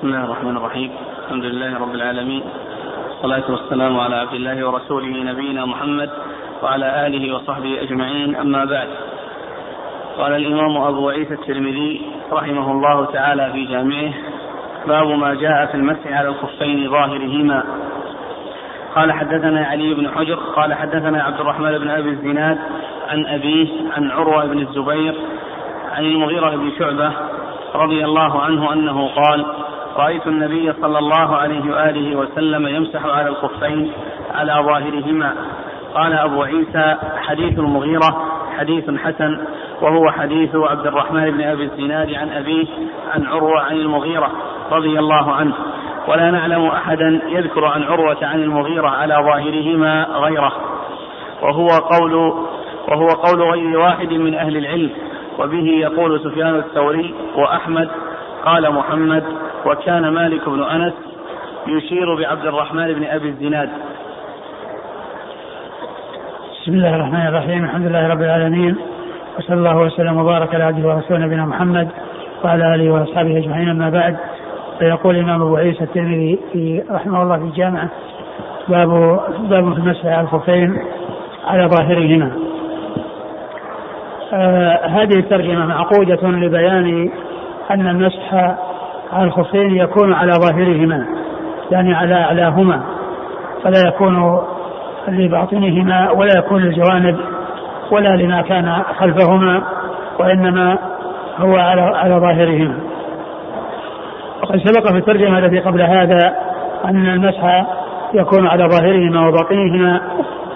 بسم الله الرحمن الرحيم. الحمد لله رب العالمين. والصلاة والسلام على عبد الله ورسوله نبينا محمد وعلى آله وصحبه أجمعين. أما بعد قال الإمام أبو عيسى الترمذي رحمه الله تعالى في جامعه باب ما جاء في المسح على الخفين ظاهرهما. قال حدثنا علي بن حجر قال حدثنا عبد الرحمن بن أبي الزناد عن أبيه عن عروة بن الزبير عن المغيرة بن شعبة رضي الله عنه أنه قال رأيت النبي صلى الله عليه وآله وسلم يمسح على الخفين على ظاهرهما. قال أبو عيسى حديث المغيرة حديث حسن وهو حديث عبد الرحمن بن أبي الزناد عن أبيه عن عروة عن المغيرة رضي الله عنه. ولا نعلم أحدا يذكر عن عروة عن المغيرة على ظاهرهما غيره. وهو قول وهو قول غير واحد من أهل العلم. وبه يقول سفيان الثوري وأحمد قال محمد وكان مالك بن أنس يشير بعبد الرحمن بن أبي الزناد. بسم الله الرحمن الرحيم. الحمد لله رب العالمين. وصلى الله وسلم وبارك على عبده ورسوله نبينا محمد وعلى آله وأصحابه أجمعين. أما بعد فيقول الإمام أبو عيسى الترمذي في رحمه الله في الجامعة باب باب في المسح على الخفين على ظاهرهما. آه هذه الترجمة معقودة لبيان أن المسح الخفين يكون على ظاهرهما يعني على اعلاهما فلا يكون لباطنهما ولا يكون للجوانب ولا لما كان خلفهما وإنما هو على على ظاهرهما. وقد سبق في الترجمة التي قبل هذا أن المسح يكون على ظاهرهما وباطنهما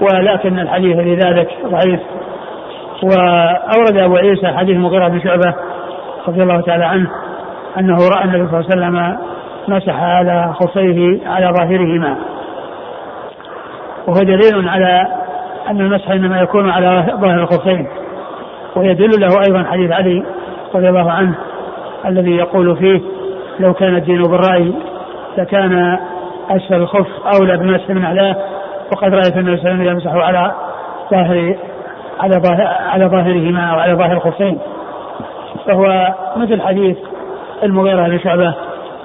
ولكن الحديث لذلك ضعيف وأورد أبو عيسى حديث مغيرة بن شعبة رضي الله تعالى عنه أنه رأى النبي صلى الله عليه وسلم مسح على خفيه على ظاهرهما. وهو دليل على أن المسح إنما يكون على ظاهر الخفين ويدل له أيضا حديث علي رضي الله عنه الذي يقول فيه لو كان الدين بالرأي لكان أسفل الخف أولى بمسح من أعلاه وقد رأيت النبي صلى الله عليه وسلم يمسح على ظاهر على ظاهر على ظاهرهما أو على ظاهر الخفين فهو مثل حديث المغيرة بن شعبة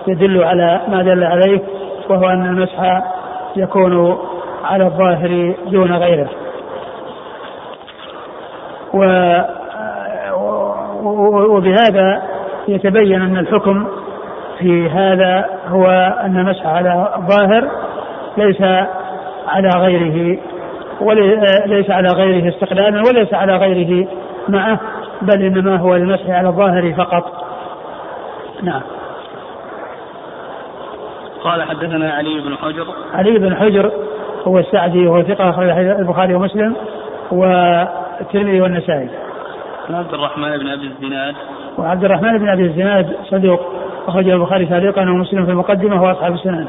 يدل على ما دل عليه وهو أن المسح يكون على الظاهر دون غيره. و وبهذا يتبين أن الحكم في هذا هو أن المسح على الظاهر ليس على غيره وليس على غيره استقلالا وليس على غيره معه بل إنما هو المسح على الظاهر فقط. نعم. قال حدثنا علي بن حجر. علي بن حجر هو السعدي وهو ثقة أخرج البخاري ومسلم والترمذي والنسائي. عن عبد الرحمن بن أبي الزناد. وعبد الرحمن بن أبي الزناد صدوق أخرج البخاري تعليقا ومسلم في المقدمة وأصحاب السنن.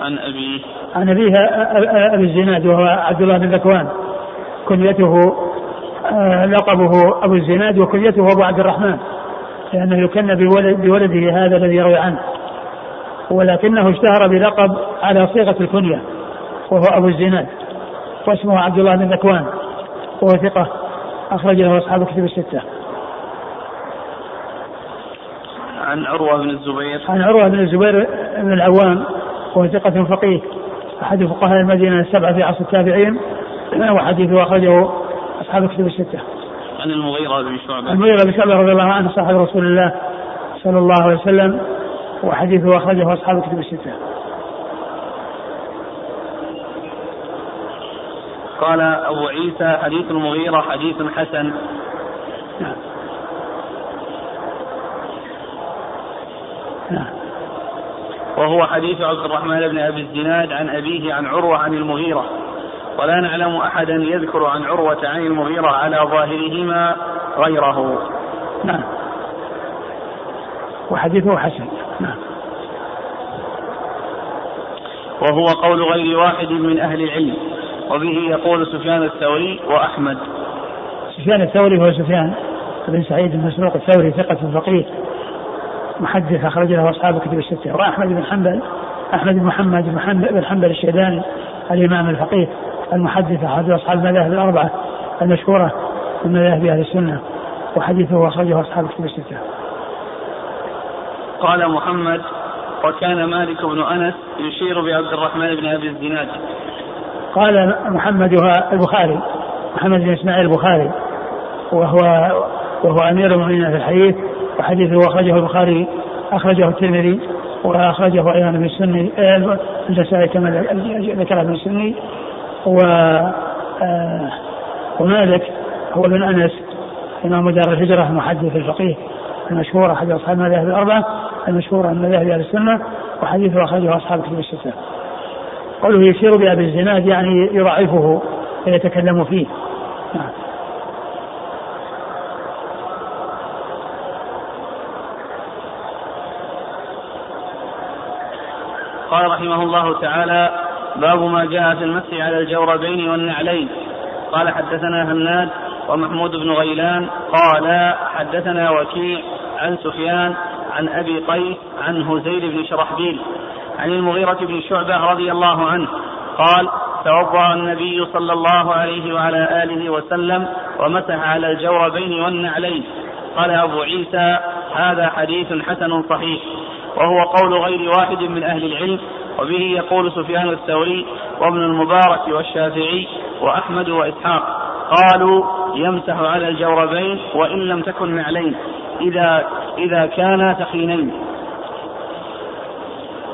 عن أبيه عن أبيه أبي الزناد وهو عبد الله بن ذكوان. كنيته لقبه أبو الزناد وكنيته أبو عبد الرحمن. لأنه يكن بولد بولده هذا الذي يروي عنه ولكنه اشتهر بلقب على صيغة الكنية وهو أبو الزناد واسمه عبد الله بن ذكوان وهو ثقة أخرج له أصحاب كتب الستة. عن عروة بن الزبير عن عروة بن الزبير بن العوام وهو ثقة فقيه أحد فقهاء المدينة السبعة في عصر التابعين وحديثه أخرجه أصحاب كتب الستة. عن المغيرة بن شعبة المغيرة بن شعبة رضي الله عنه صاحب رسول الله صلى الله عليه وسلم وحديثه أخرجه أصحاب كتب الستة. قال أبو عيسى حديث المغيرة حديث حسن نعم. نعم. وهو حديث عبد الرحمن بن أبي الزناد عن أبيه عن عروة عن المغيرة ولا نعلم أحدا يذكر عن عروة عن المغيرة على ظاهرهما غيره. نعم. وحديثه حسن. نعم. وهو قول غير واحد من أهل العلم. وبه يقول سفيان الثوري وأحمد. سفيان الثوري هو سفيان بن سعيد بن مسروق الثوري ثقة فقيه محدث أخرج له أصحاب كتب الستة. وأحمد بن حنبل أحمد بن محمد بن حنبل, بن حنبل الشيباني الإمام الفقيه. المحدث أحد أصحاب المذاهب الأربعة المشهورة من مذاهب أهل السنة وحديثه أخرجه أصحاب كتب الستة. قال محمد وكان مالك بن أنس يشير بعبد الرحمن بن أبي الزناد قال محمد البخاري محمد بن إسماعيل البخاري وهو وهو أمير المؤمنين في الحديث وحديثه أخرجه البخاري أخرجه الترمذي وأخرجه أيضا ابن السني آه، النسائي كما ذكر ابن السني ومالك هو ابن أنس إمام دار الهجرة محدث الفقيه المشهور أحد أصحاب المذاهب الأربعة المشهور عن مذاهب أهل السنة وحديثه أخرجه أصحاب كتب الستة. قوله يشير بأبي الزناد يعني يضعفه ويتكلم فيه. نعم. قال رحمه الله تعالى باب ما جاء في المسح على الجوربين والنعلين. قال حدثنا هناد ومحمود بن غيلان قال حدثنا وكيع عن سفيان عن أبي قيس عن هزيل بن شرحبيل عن المغيرة بن شعبة رضي الله عنه قال توضأ النبي صلى الله عليه وعلى آله وسلم ومسح على الجوربين والنعلين. قال أبو عيسى هذا حديث حسن صحيح وهو قول غير واحد من أهل العلم وبه يقول سفيان الثوري وابن المبارك والشافعي وأحمد وإسحاق قالوا يمسح على الجوربين وإن لم تكن نعلين إذا إذا كانا ثخينين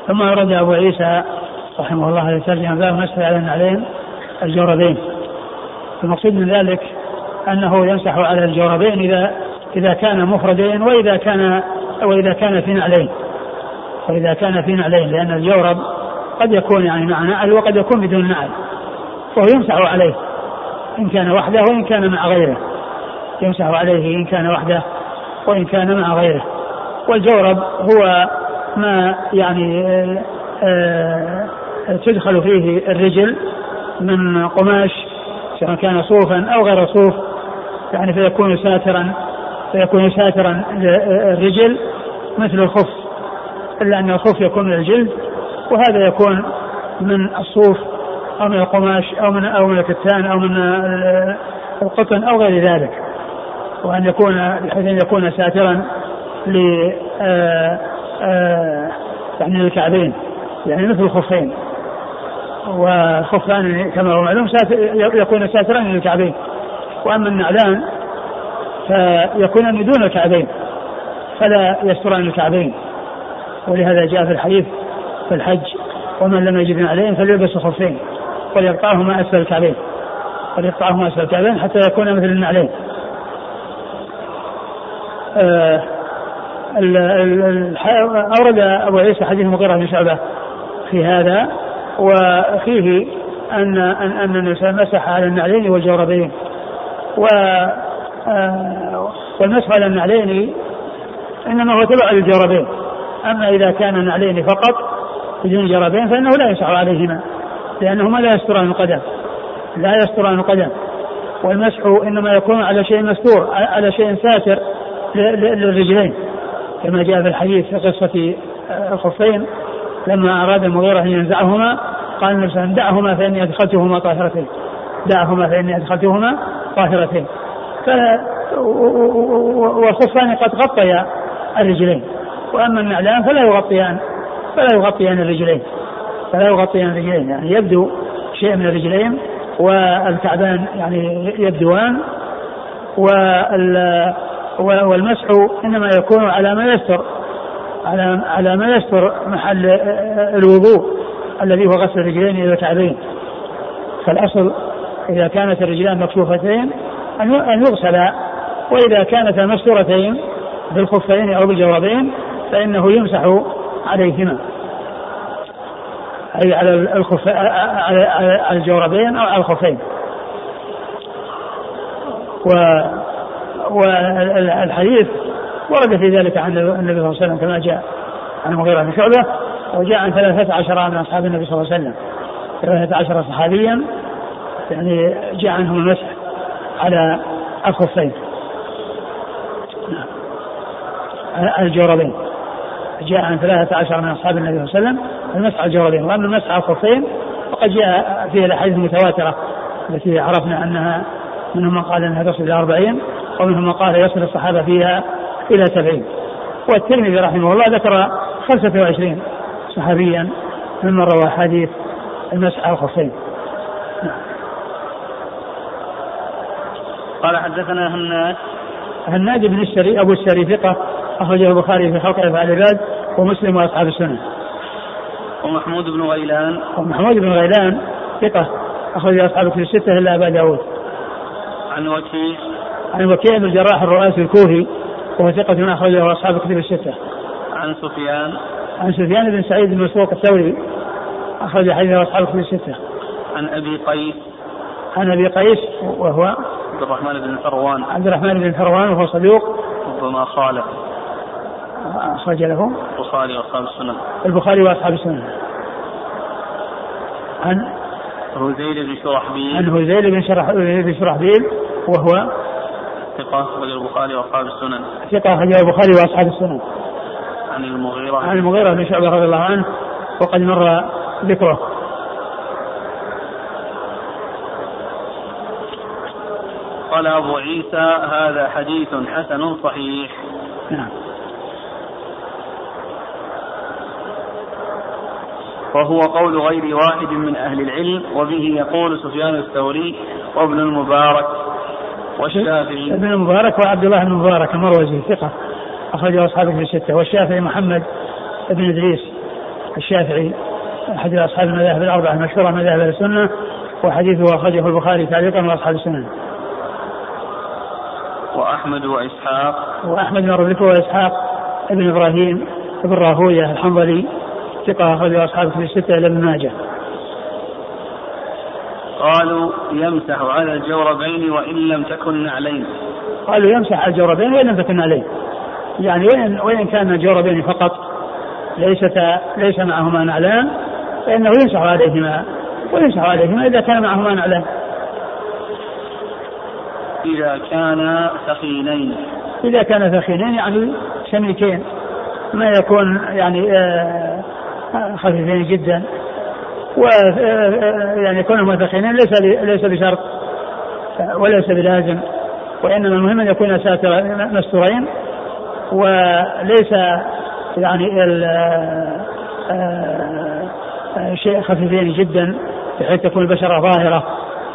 ثم ورد أبو عيسى رحمه الله يترجم باب مسح على النعلين الجوربين. المقصود من ذلك أنه يمسح على الجوربين إذا إذا كان مفردين وإذا كان وإذا كان في نعلين. وإذا كان في نعلين لأن الجورب قد يكون يعني مع نعل وقد يكون بدون نعل وهو يمسح عليه. إن كان وحده وإن كان مع غيره. يمسح عليه إن كان وحده وإن كان مع غيره. والجورب هو ما يعني آه، آه، تدخل فيه الرجل من قماش سواء كان صوفا أو غير صوف. يعني فيكون ساترا فيكون ساترا للرجل مثل الخف. إلا أن الخف يكون من الجلد وهذا يكون من الصوف أو من القماش أو من أو من الكتان أو من القطن أو غير ذلك. وأن يكون بحيث أن يكون ساترا ل آه، آه، يعني الكعبين يعني مثل الخفين. والخفان كما هو معلوم يكون ساترا للكعبين. وأما النعلان فيكونان دون الكعبين فلا يستران الكعبين. ولهذا جاء في الحديث في الحج ومن لم يجد نعلين فليلبس خفين وليقطعهما أسفل الكعبين وليقطعهما أسفل الكعبين حتى يكون مثل النعلين. آه أورد أبو عيسى حديث المغيرة بن شعبة في هذا وفيه أن أن أن مسح على النعلين والجوربين. و آه، والمسح على النعلين إنما هو تبع للجوربين. أما إذا كان النعلين فقط بدون جربين فإنه لا يسع عليهما لأنهما لا يستران القدم لا يستران القدم والمسح إنما يكون على شيء مستور على شيء ساتر للرجلين كما جاء في الحديث في قصة آه، الخفين لما أراد المغيرة أن ينزعهما قال النبي صلى الله عليه وسلم دعهما فإني أدخلتهما طاهرتين دعهما فإني أدخلتهما طاهرتين. والخفان قد غطيا الرجلين وأما النعلان فلا يغطيان فلا يغطيان الرجلين. فلا يغطيان الرجلين. يعني يبدو شيء من الرجلين والكعبان يعني يبدوان والمسح إنما يكون على ما يستر على على ما يستر محل الوضوء الذي هو غسل الرجلين إلى الكعبين فالأصل إذا كانت الرجلان مكشوفتين أن يغسلا وإذا كانتا مستورتين بالخفين أو بالجوابين فإنه يمسح عليهما. أي على الخف على الجوربين أو على الخفين. و والحديث ورد في ذلك عن النبي صلى الله عليه وسلم كما جاء عن المغيرة بن شعبة وجاء عن ثلاثة عشر من أصحاب النبي صلى الله عليه وسلم. ثلاثة عشر صحابيا يعني جاء عنهم المسح على الخفين. نعم. الجوربين. جاء عن ثلاثة عشر من أصحاب النبي صلى الله عليه وسلم المسح على الجوربين وأما المسح على الخفين فقد جاء فيه الأحاديث المتواترة التي عرفنا أنها منهم من قال أنها تصل إلى أربعين ومنهم من قال يصل الصحابة فيها إلى سبعين. والترمذي رحمه الله ذكر خمسة وعشرين صحابيا ممن روى حديث المسح على الخفين قال حدثنا هناد. هناد بن السري أبو السري ثقة أخرجه البخاري في خلق افعال العباد ومسلم وأصحاب السنة. ومحمود بن غيلان ومحمود بن غيلان ثقة أخرج أصحاب الكتب الستة إلا أبا داود. عن وكيع عن وكيع بن الجراح الرؤاسي الكوفي وهو ثقة أخرجه أصحاب الكتب الستة. عن سفيان عن سفيان بن سعيد بن مسروق الثوري أخرج حديثه أصحاب الكتب الستة. عن أبي قيس عن أبي قيس وهو عبد الرحمن بن ثروان عبد الرحمن بن ثروان وهو صدوق ربما خالف أخرج له البخاري وأصحاب السنن البخاري وأصحاب السنن. عن هزيل بن شرحبيل عن هزيل بن شرح بن شرحبيل وهو ثقة أخرج البخاري وأصحاب السنن ثقة أخرجه البخاري وأصحاب السنن. عن المغيرة عن المغيرة بن شعبة رضي الله عنه وقد مر ذكره. قال أبو عيسى هذا حديث حسن صحيح نعم. وهو قول غير واحد من أهل العلم وبه يقول سفيان الثوري وابن المبارك والشافعي. ابن المبارك وعبد الله بن المبارك المروزي ثقة أخرجه أصحابه في الستة. والشافعي محمد بن إدريس الشافعي أحد أصحاب المذاهب الأربعة المشهورة مذاهب السنة وحديثه أخرجه البخاري تعليقا وأصحاب السنن وأحمد وإسحاق. وأحمد بن ربيعة وإسحاق بن إبراهيم بن راهوية الحنظلي ثقة أخرجه أصحابه في الستة ابن ماجه. قالوا يمسح على الجوربين وإن لم تكن نعلين. قالوا يمسح على الجوربين وإن لم تكن عليه يعني وإن وإن كان الجوربين فقط ليست ليس معهما نعلان فإنه يمسح عليهما ويمسح عليهما إذا كان معهما نعلان. إذا كان ثقيلين. إذا كان ثخينين يعني سميكين ما يكون يعني آه، خفيفين جدا. و يعني كونهما ثخينين ليس ليس بشرط وليس بلازم. وإنما المهم أن يكون ساتر مستورين وليس يعني شيء خفيفين جدا بحيث تكون البشرة ظاهرة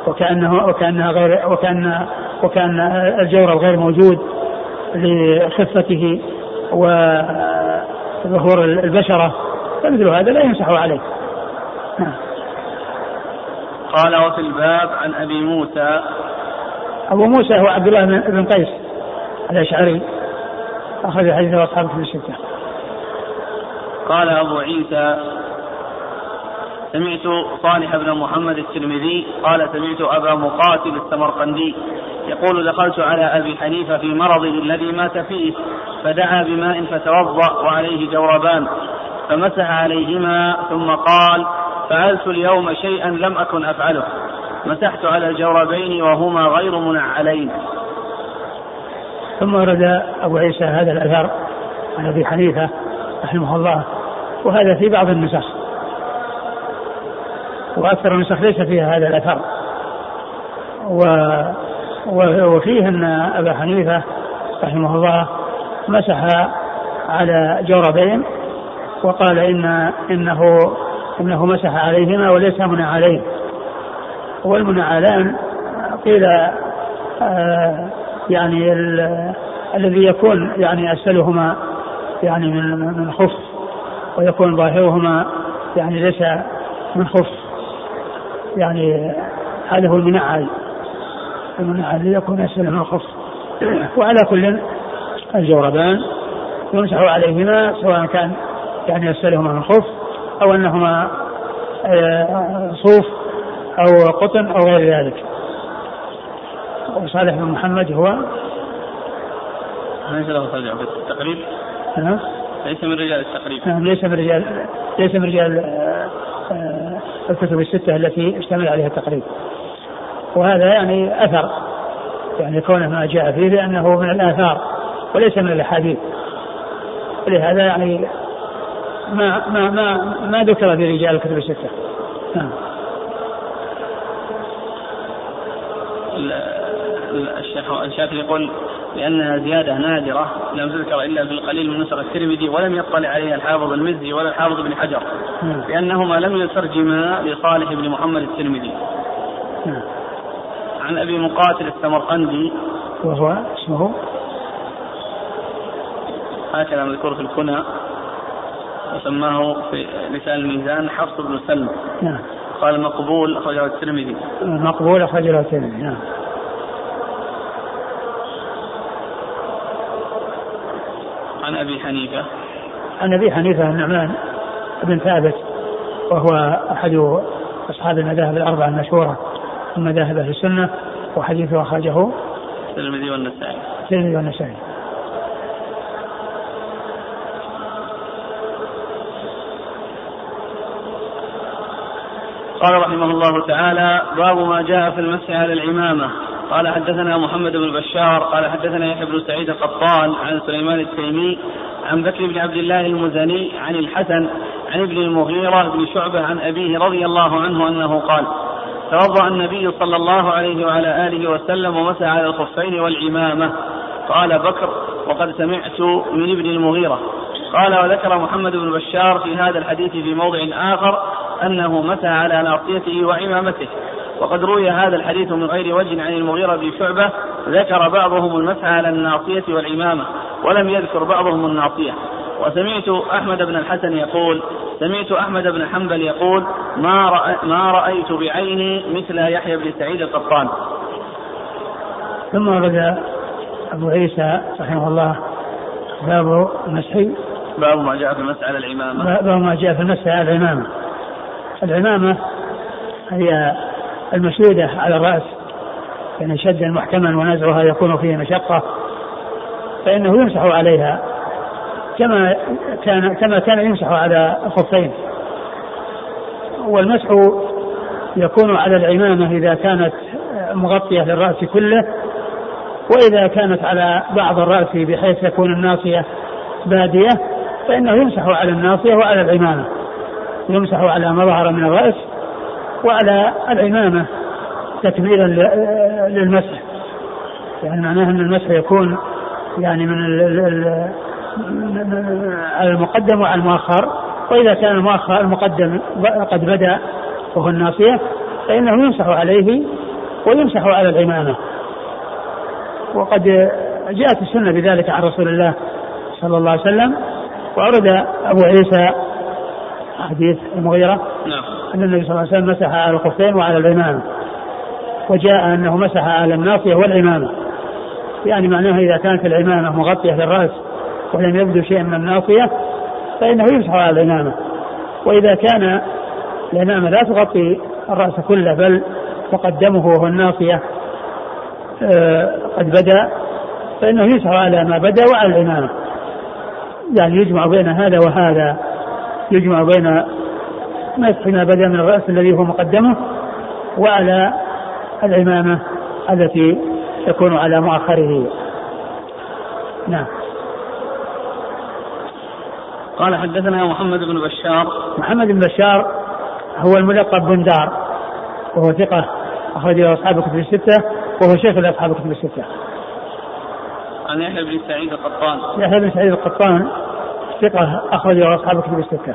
وكأنه وكأنها غير وكأن وكأن الجورب غير موجود لخفته وظهور البشرة. فمثل هذا لا يمسح عليه نعم. قال وفي الباب عن أبي موسى. أبو موسى هو عبد الله بن- قيس الأشعري. أخرج حديثه أصحابه في الستة. قال أبو عيسى سمعت صالح بن محمد الترمذي قال سمعت أبا مقاتل السمرقندي يقول دخلت على أبي حنيفة في مرضه الذي مات فيه فدعا بماء فتوضأ وعليه جوربان. فمسح عليهما ثم قال فعلت اليوم شيئا لم أكن أفعله. مسحت على الجوربين وهما غير منعلين. ثم ورد أبو عيسى هذا الأثر عن أبي حنيفة رحمه الله وهذا في بعض النسخ. وأكثر النسخ ليس فيها هذا الأثر. و وفيه أن أبا حنيفة رحمه الله مسح على جوربين وقال إن إنه إنه مسح عليهما وليس منعلين والمنعلان قيل آه يعني ال- الذي يكون يعني أسفلهما يعني من من خف ويكون ظاهرهما يعني ليس من خف. يعني هذا هو المنعل المنعل يكون اسفل من الخف وعلى كل الجوربان يمسح عليهما سواء كان يعني اسفلهما من الخف أو أنهما آه، صوف أو قطن أو غير ذلك. وصالح بن محمد هو؟ ليس له ترجمة في التقريب. نعم. ليس من رجال التقريب. نعم ليس من رجال ليس من رجال آه، آه، الكتب الستة التي اشتمل عليها التقريب. وهذا يعني أثر يعني كونه ما جاء فيه لأنه من الآثار وليس من الأحاديث. ولهذا يعني ما ما ما ما ذكر في رجال الكتب الستة. نعم. ال- ال- الشيخ الشافعي يقول لأنها زيادة نادرة لم تذكر إلا في القليل من نسخ الترمذي ولم يطلع عليها الحافظ المزي ولا الحافظ بن حجر نعم. لأنهما لم يترجما لصالح بن محمد الترمذي. نعم. عن أبي مقاتل السمرقندي. وهو اسمه؟ هكذا مذكور في الكنى. وسماه في لسان الميزان حفص بن سلم نعم. قال مقبول أخرجه الترمذي. مقبول أخرجه الترمذي. نعم. عن أبي حنيفة. عن أبي حنيفة النعمان بن ثابت وهو أحد أصحاب المذاهب الأربعة المشهورة من مذاهب أهل السنة وحديثه أخرجه الترمذي والنسائي. الترمذي والنسائي. قال رحمه الله تعالى باب ما جاء في المسح على العمامة. قال حدثنا محمد بن بشار قال حدثنا يحيى بن سعيد القطان عن سليمان التيمي عن بكر بن عبد الله المزني عن الحسن عن ابن المغيرة بن شعبة عن أبيه رضي الله عنه أنه قال توضأ النبي صلى الله عليه وعلى آله وسلم ومسح على الخفين والعمامة. قال بكر وقد سمعت من ابن المغيرة. قال وذكر محمد بن بشار في هذا الحديث في موضع آخر أنه مسح على ناصيته وعمامته. وقد روي هذا الحديث من غير وجه عن المغيرة بن شعبة ذكر بعضهم المسح على الناصية والعمامة ولم يذكر بعضهم الناصية. وسمعت أحمد بن الحسن يقول سمعت أحمد بن حنبل يقول ما, رأ ما رأيت بعيني مثل يحيى بن سعيد القطان. ثم ورد أبو عيسى رحمه الله باب المسح. باب ما جاء في المسح على العمامة. باب ما جاء في المسح على العمامة. العمامة هي المشدودة على الرأس يعني شدا محكما ونزعها يكون فيه مشقة فإنه يمسح عليها كما كان كما كان يمسح على الخفين والمسح يكون على العمامة إذا كانت مغطية للرأس كله وإذا كانت على بعض الرأس بحيث تكون الناصية بادية فإنه يمسح على الناصية وعلى العمامة. يمسح على ما ظهر من الرأس وعلى العمامة تكميلا للمسح. يعني معناه أن المسح يكون يعني من المقدم وعلى المؤخر. وإذا كان المؤخر المقدم قد بدأ وهو الناصية فإنه يمسح عليه ويمسح على العمامة وقد جاءت السنة بذلك عن رسول الله صلى الله عليه وسلم وعرض أبو عيسى حديث المغيرة نعم. أن النبي صلى الله عليه وسلم مسح على الخفين وعلى العمامة وجاء أنه مسح على الناصية والعمامة يعني معناها إذا كانت العمامة مغطية للرأس ولم يبدو شيء من الناصية فإنه يمسح على العمامة وإذا كان العمامة لا تغطي الرأس كله بل مقدمه وهو الناصية آه، قد بدا فإنه يمسح على ما بدا وعلى العمامة يعني يجمع بين هذا وهذا. يجمع بين مسح ما بدا من الرأس الذي هو مقدمه وعلى العمامة التي تكون على مؤخره نعم قال حدثنا محمد بن بشار محمد بن بشار هو الملقب بن دار وهو ثقة أخرجه أصحاب الكتب الستة وهو شيخ لأصحاب الكتب الستة. عن يحيى بن سعيد القطان. يحيى بن سعيد القطان ثقة أخرجه أصحاب الكتب الستة.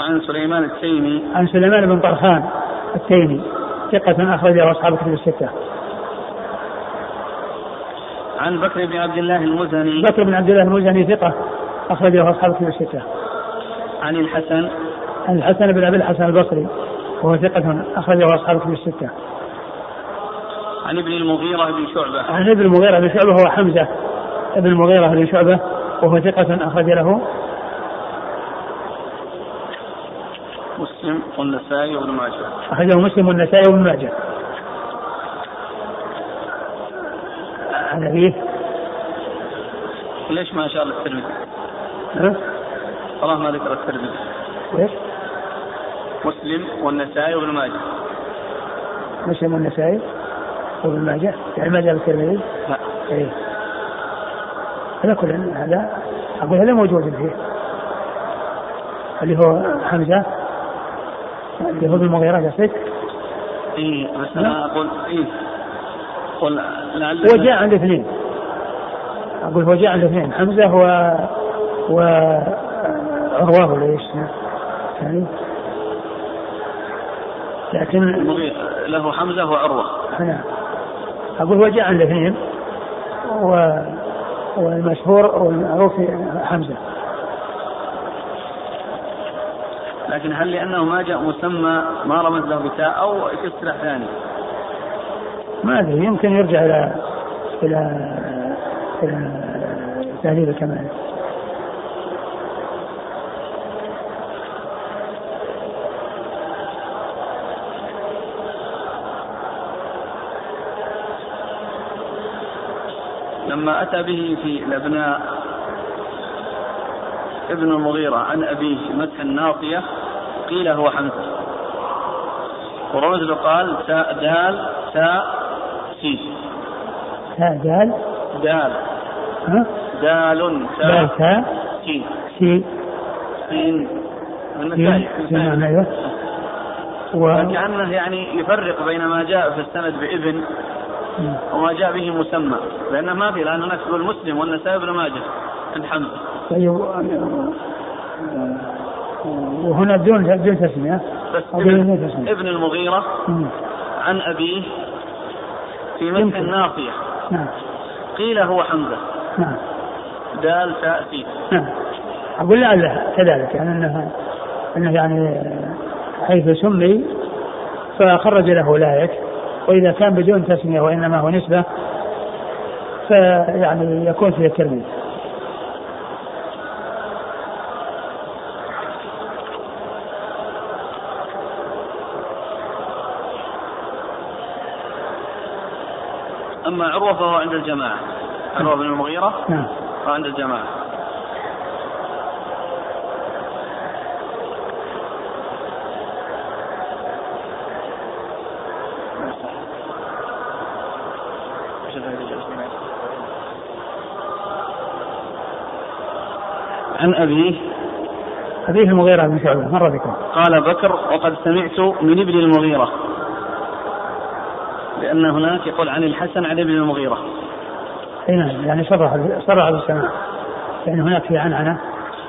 عن سليمان التيمي. عن سليمان بن طرخان التيمي ثقة أخرجه أصحاب الكتب الستة. عن بكر بن عبد الله المزني. بكر بن عبد الله المزني ثقة أخرجه أصحاب الكتب الستة. عن الحسن. عن الحسن بن أبي الحسن البصري وهو ثقة أخرجه أصحاب الكتب الستة. عن ابن المغيرة بن شعبة. عن ابن المغيرة بن شعبة هو حمزة ابن المغيرة بن شعبة وهو ثقة أخرج له مسلم والنسائي وابن ماجه. أخرجه مسلم والنسائي وابن ماجه. هذا فيه ليش ما شاء الله الترمذي؟ ها؟ والله ما ذكر الترمذي. ليش؟ مسلم والنسائي وابن ماجه. مسلم والنسائي وابن ماجه يعني ما جاب الترمذي؟ لا. إيه هذا كل هذا أقول هذا موجود فيه اللي هو حمزة اللي هو المغيرة قصدك؟ اي بس أنا أقول اي قل لعل هو جاء عند اثنين. أقول هو جعل الاثنين حمزة و وعروة ولا إيش؟ يعني لكن له حمزة وعروة. نعم. أقول هو جعل الاثنين و والمشهور والمعروف حمزة. لكن هل لأنه ما جاء مسمى ما رمز له بتاء أو في اصطلاح ثاني؟ ما أدري يمكن يرجع إلى إلى إلى تهذيب الكمال لما أتى به في الأبناء ابن المغيرة عن أبيه مسح الناصية قيل هو حمزة. ورمز قال تاء دال تاء سين تاء دال. دال. ها؟ دال دال تاء سين. سين سين من نعم أيوه وكأنه يعني يفرق بين ما جاء في السند بابن وما جاء به مسمى. لأنه ما في الآن هناك تقول مسلم والنسائي ابن ماجه عند حمزة. طيب وهنا بدون بدون تسمية. بس ابن, ابن المغيرة عن أبيه في مسح الناصية نعم. قيل هو حمزة. نعم. دال تأتي نعم. أقول لعله كذلك. يعني أنه أنه يعني حيث سمي فخرج له لايك وإذا كان بدون تسمية وإنما هو نسبة فيعني يكون فيه الترميز أما عروة فهو عند الجماعة. عروة بن المغيرة نعم. فهو عند الجماعة. عن أبيه. أبيه المغيرة بن شعبة مر بكم. قال بكر وقد سمعت من ابن المغيرة. لأن هناك يقول عن الحسن عن ابن المغيرة. أي نعم يعني صرح صرح بالسماع يعني هناك في عنعنة؟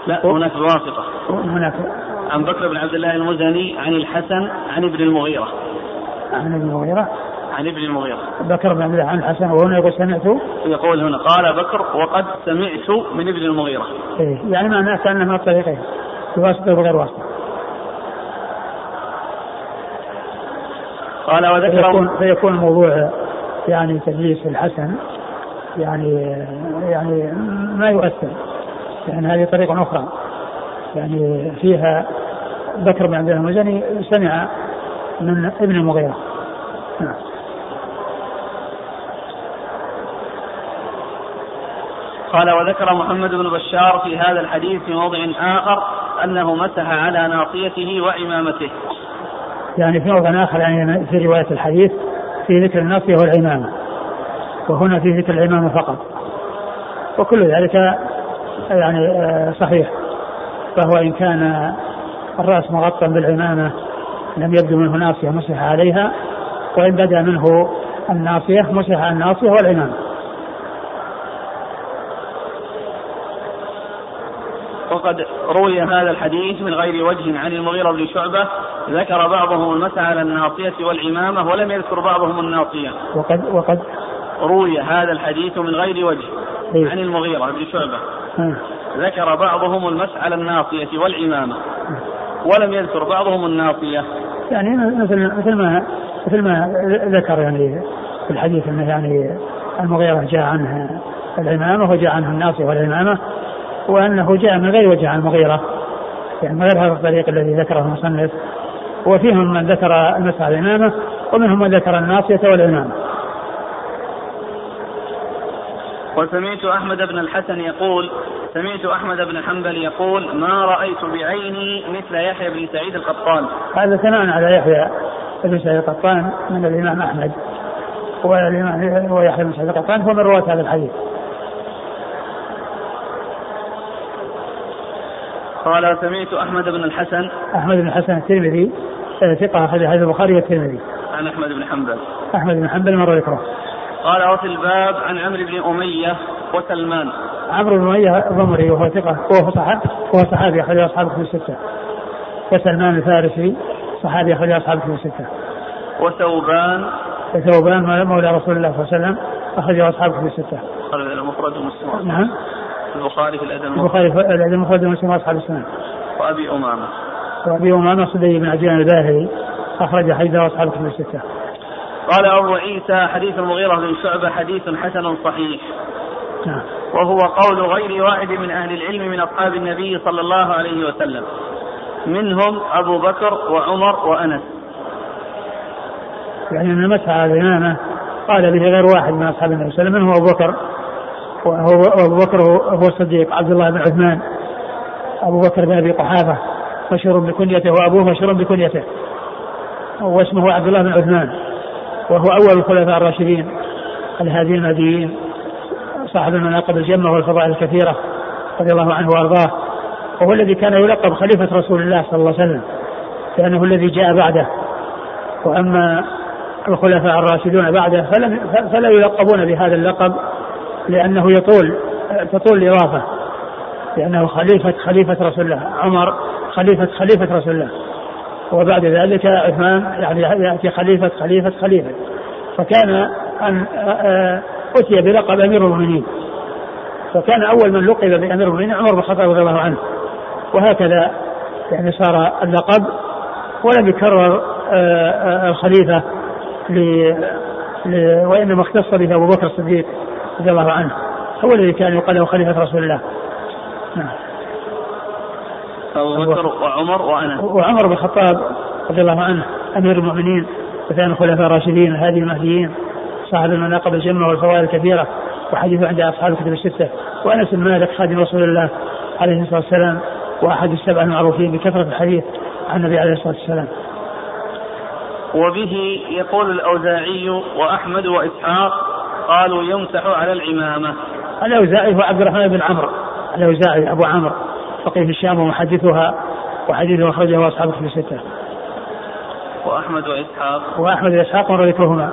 لا هناك بواسطة هناك عن بكر بن عبد الله المزني عن الحسن عن ابن المغيرة. عن ابن المغيرة؟ عن ابن المغيرة. بكر بن عبد الله عن الحسن وهنا يقول سمعت؟ يقول هنا قال بكر وقد سمعت من ابن المغيرة. إيه يعني معناه كأنه من الطريقين بواسطة وغير واسطة. قال وذكر فيكون, فيكون الموضوع يعني تدليس الحسن يعني يعني ما يؤثر يعني هذه طريقة أخرى. يعني فيها بكر بن عبد الله المزني سمع من ابن المغيرة. نعم. قال وذكر محمد بن بشار في هذا الحديث في موضع آخر أنه مسح على ناصيته وعمامته يعني في موضع آخر يعني في رواية الحديث في ذكر الناصية والعمامة وهنا في ذكر العمامة فقط. وكل ذلك يعني آه، صحيح. فهو إن كان الرأس مغطى بالعمامة لم يبدو منه ناصية مسح عليها وإن بدا منه الناصية مسح الناصية والعمامة وقد روي هذا الحديث من غير وجه عن المغيرة بن شعبة ذكر بعضهم المسح على الناصية والعمامة ولم يذكر بعضهم الناصية. وقد وقد روي هذا الحديث من غير وجه إيه؟ عن المغيرة بن شعبة. ذكر بعضهم المسح على الناصية والعمامة ولم يذكر بعضهم الناصية. يعني مثل مثل ما مثل ما ذكر يعني في الحديث إنه يعني المغيرة جاء عنها العمامة وجاء عنها الناصية والعمامة وأنه جاء من غير وجه عن المغيرة. يعني من غير هذا الطريق الذي ذكره المصنف. وفيهم من ذكر المسعى الإمامة ومنهم من ذكر الناصية والإمامة وسمعت أحمد بن الحسن يقول سمعت أحمد بن حنبل يقول ما رأيت بعيني مثل يحيى بن سعيد القطان. هذا ثناء على يحيى بن سعيد القطان من الإمام أحمد والإمام ويحيى بن سعيد القطان هو من رواة هذا الحديث. قال سمعت أحمد بن الحسن. أحمد بن الحسن الترمذي آه، ثقة أخرج حديث البخاري والترمذي. عن أحمد بن حنبل. أحمد بن حنبل مرة ذكره. قال وفي الباب عن عمرو بن أمية وسلمان. عمرو بن أمية الضمري وهو ثقة وهو صحابي وهو صحابي أخرج أصحاب كتب الستة. وسلمان الفارسي صحابي أخرج أصحاب كتب الستة. وثوبان. وثوبان مولى رسول الله صلى الله عليه وسلم أخرج أصحاب كتب الستة. خرج المفرد ومسلم نعم. البخاري في الأدب البخاري في الأدب المفرد ومسلم وأصحاب السنة. وأبي أمامة. وأبي أمامة صدي بن عجلان الباهلي أخرج حديث أصحاب كتب الستة. قال أبو عيسى حديث المغيرة بن شعبة حديث حسن صحيح. نعم. وهو قول غير واحد من أهل العلم من أصحاب النبي صلى الله عليه وسلم. منهم أبو بكر وعمر وأنس. يعني أن المسح على الإمامة قال به غير واحد من أصحاب النبي صلى الله عليه وسلم منهم أبو بكر وهو أبو بكر هو الصديق عبد الله بن عثمان. أبو بكر بن أبي قحافة مشهور بكنيته وأبوه مشهور بكنيته. واسمه عبد الله بن عثمان. وهو أول الخلفاء الراشدين الهادي المهديين صاحب المناقب الجمة والفضائل الكثيرة رضي الله عنه وأرضاه. وهو الذي كان يلقب خليفة رسول الله صلى الله عليه وسلم لأنه الذي جاء بعده. وأما الخلفاء الراشدون بعده فلم فلا يلقبون بهذا اللقب. لأنه يطول تطول الإضافة. لأنه خليفة خليفة رسول الله. عمر خليفة خليفة رسول الله. وبعد ذلك عثمان يعني يأتي خليفة خليفة خليفة. فكان أن أتي بلقب أمير المؤمنين. فكان أول من لقب بأمير المؤمنين عمر بن الخطاب رضي الله عنه. وهكذا يعني صار اللقب ولم يكرر الخليفة وإنما اختص به أبو بكر الصديق. رضي الله عنه. هو الذي كان يقال له خليفة رسول الله. نعم. أبو بكر وعمر وأنس وعمر بن الخطاب رضي الله عنه أمير المؤمنين وثاني الخلفاء الراشدين الهادي المهديين صاحب المناقب الجمة والفوائد الكثيرة وحديثه عند أصحاب الكتب الستة. وأنس بن مالك خادم رسول الله عليه الصلاة والسلام وأحد السبع المعروفين بكثرة الحديث عن النبي عليه الصلاة والسلام. وبه يقول الأوزاعي وأحمد وإسحاق قالوا يمسح على العمامة. الأوزاعي هو عبد الرحمن بن عمرو. الأوزاعي أبو عمرو. فقيه الشام ومحدثها. وحديثه أخرجه أصحاب الكتب الستة. وأحمد وإسحاق. وأحمد وإسحاق مر ذكرهما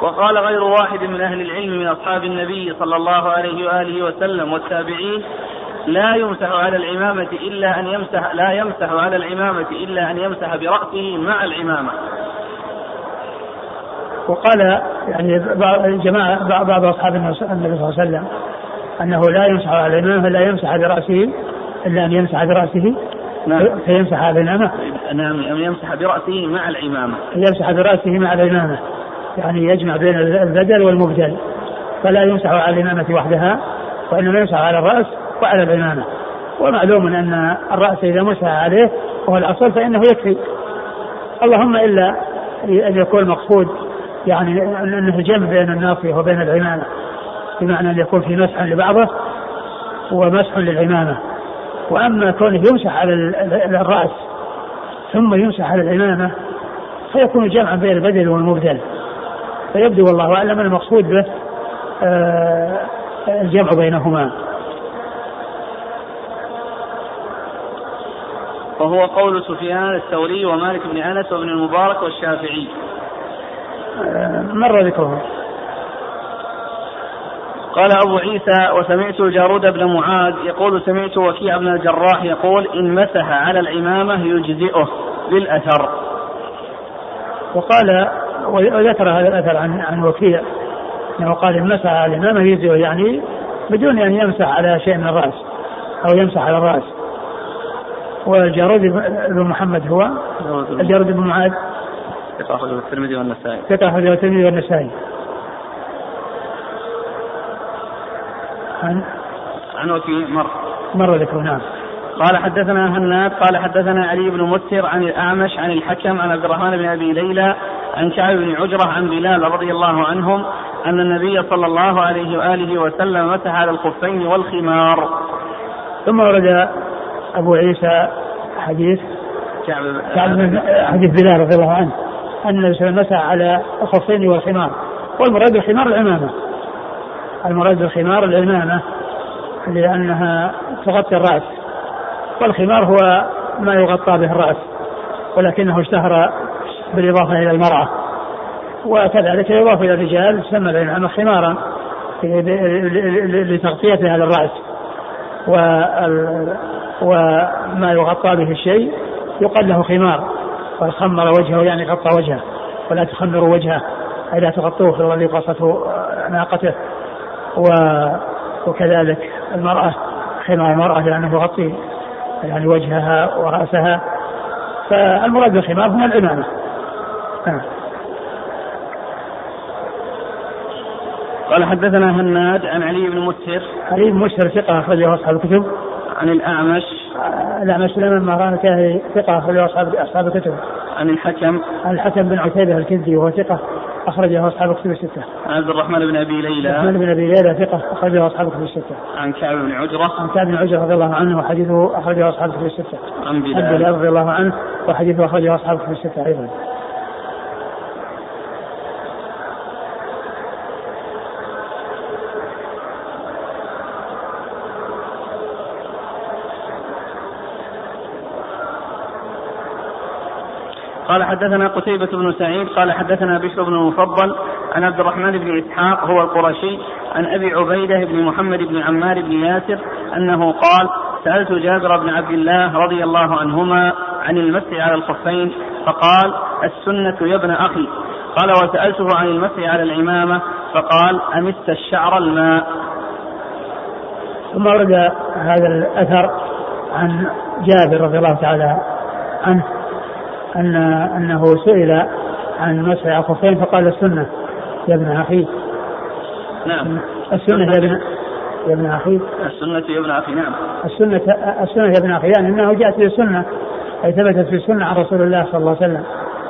وقال غير واحد من أهل العلم من أصحاب النبي صلى الله عليه وآله وسلم والتابعين لا يمسح على العمامة إلا أن يمسح لا يمسح على العمامة إلا أن يمسح برأسه مع العمامة. وقال يعني جماعة بعض أصحاب النبي صلى الله عليه وسلم أنه لا يمسح على العمامة لا يمسح برأسه إلا أن يمسح برأسه نعم. فيمسح على العمامة نعم أن يمسح برأسه مع العمامة يمسح برأسه مع العمامة يعني يجمع بين البدل والمبدل. فلا يمسح على العمامة وحدها وإنما يمسح على الرأس وعلى العمامة ومعلوم أن الرأس إذا مسح عليه وهو الأصل فإنه يكفي. اللهم إلا أن يكون المقصود يعني أنه جمع بين الناصية وبين العمامة بمعنى أن يكون في مسح لبعضه ومسح للعمامة. وأما كونه يمسح على الرأس ثم يمسح على العمامة فيكون جمعا بين البدل والمبدل. فيبدو والله أعلم المقصود به آه، الجمع بينهما. وهو قول سفيان الثوري ومالك بن أنس وابن المبارك والشافعي. آه، مر ذكره. قال أبو عيسى وسمعت جارود بن معاذ يقول سمعت وكيع بن الجراح يقول إن مسح على العمامة يجزئه بالأثر. وقال وذكر هذا الأثر عن عن وكيع أنه قال إن مسح على العمامة يجزئه يعني بدون أن يمسح على شيء من الرأس أو يمسح على الرأس. والجارود بن محمد هو الجارود بن معاذ. ثقة أخرجه الترمذي والنسائي. ثقة أخرجه الترمذي والنسائي. عن عن وكيع مر. مر ذكره نعم. قال حدثنا هناد قال حدثنا علي بن مسر عن الأعمش عن الحكم عن عبد الرحمن بن أبي ليلى عن كعب بن عجرة عن بلال رضي الله عنهم أن النبي صلى الله عليه وآله وسلم مسح على الخفين والخمار. ثم ورد أبو عيسى حديث كعب حديث بلال رضي الله عنه. أن النبي صلى الله عليه وسلم مسح على الخفين والخمار والمراد بالخمار العمامة. المراد بالخمار العمامة لأنها تغطي الرأس. والخمار هو ما يغطى به الرأس ولكنه اشتهر بالإضافة إلى المرأة. وكذلك يضاف إلى الرجال تسمى العمامة خمارا لتغطيتها للرأس وما يغطى به الشيء يقال له خمار. والخمر وجهه يعني غطى وجهه ولا تخمروا وجهه أي لا تغطوه في الذي قصته ناقته. و وكذلك المرأة خمار المرأة لأنه يغطي يعني وجهها ورأسها. فالمراد بالخمار هنا العمامة. نعم. قال حدثنا هناد عن علي بن مسهر علي بن مسهر ثقة أخرجه أصحاب الكتب. عن الأعمش. الأعمش سليمان مهران كاهي ثقة أخرجه أصحاب أصحاب الكتب عن الحكم عن الحكم بن عتيبة الكندي وهو ثقة أخرجه أصحاب الكتب الستة. عن عبد الرحمن بن أبي ليلى. عبد الرحمن بن أبي ليلى ثقة أخرجه أصحاب الكتب الستة. عن كعب بن عجرة. عن كعب بن عجرة رضي الله عنه وحديثه أخرجه أصحاب الكتب الستة. عن بلال. عن بلال رضي الله عنه وحديثه أخرجه أصحاب الكتب الستة أيضا. قال حدثنا قتيبة بن سعيد قال حدثنا بشر بن المفضل عن عبد الرحمن بن إسحاق هو القرشي عن أبي عبيدة بن محمد بن عمار بن ياسر أنه قال سألت جابر بن عبد الله رضي الله عنهما عن المسح على الخفين فقال السنة يا ابن أخي. قال وسألته عن المسح على العمامة فقال أمست الشعر الماء. ثم ورد هذا الأثر عن جابر رضي الله تعالى عنه. أن أنه سئل عن مسح الخفين فقال السنة يا ابن أخي. نعم. السنة يا ابن يا ابن أخي. السنة يا ابن أخي نعم. السنة السنة يا ابن أخي يعني أنه جاءت في السنة أي ثبتت في السنة عن رسول الله صلى الله عليه وسلم.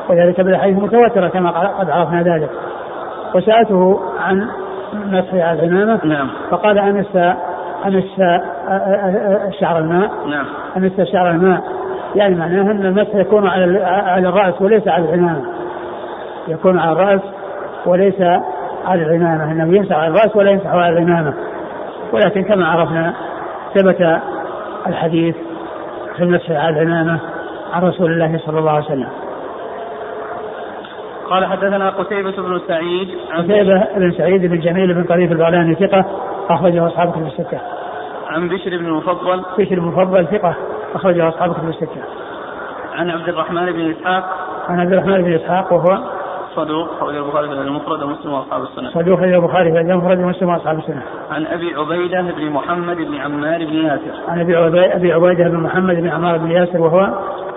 وذلك بالأحاديث متواترة كما قد عرفنا ذلك. وسألته عن مسح العمامة نعم. فقال أمس أمس شعر الماء. نعم. أمس شعر الماء. يعني معناه أن المسح يكون على على الرأس وليس على العمامة. يكون على الرأس وليس على العمامة. أنه يمسح على الرأس ولا يمسح على العمامة. ولكن كما عرفنا ثبت الحديث في المسح على العمامة عن رسول الله صلى الله عليه وسلم. قال حدثنا قتيبة بن سعيد قتيبة بن سعيد بن جميل بن طريف البغلاني ثقة أخرجه أصحاب كتب الستة. عن بشر بن المفضل. بشر بن المفضل ثقة. أخرجه أصحاب كتب الستة. عن عبد الرحمن بن إسحاق عن عبد الرحمن بن إسحاق وهو صدوق أخرج البخاري في المفرد ومسلم وأصحاب السنة. صدوق أخرج البخاري في المفرد ومسلم وأصحاب السنة. عن أبي عبيدة بن محمد بن عمار بن ياسر. عن أبي عبيدة أبي عبيدة بن محمد بن عمار بن ياسر وهو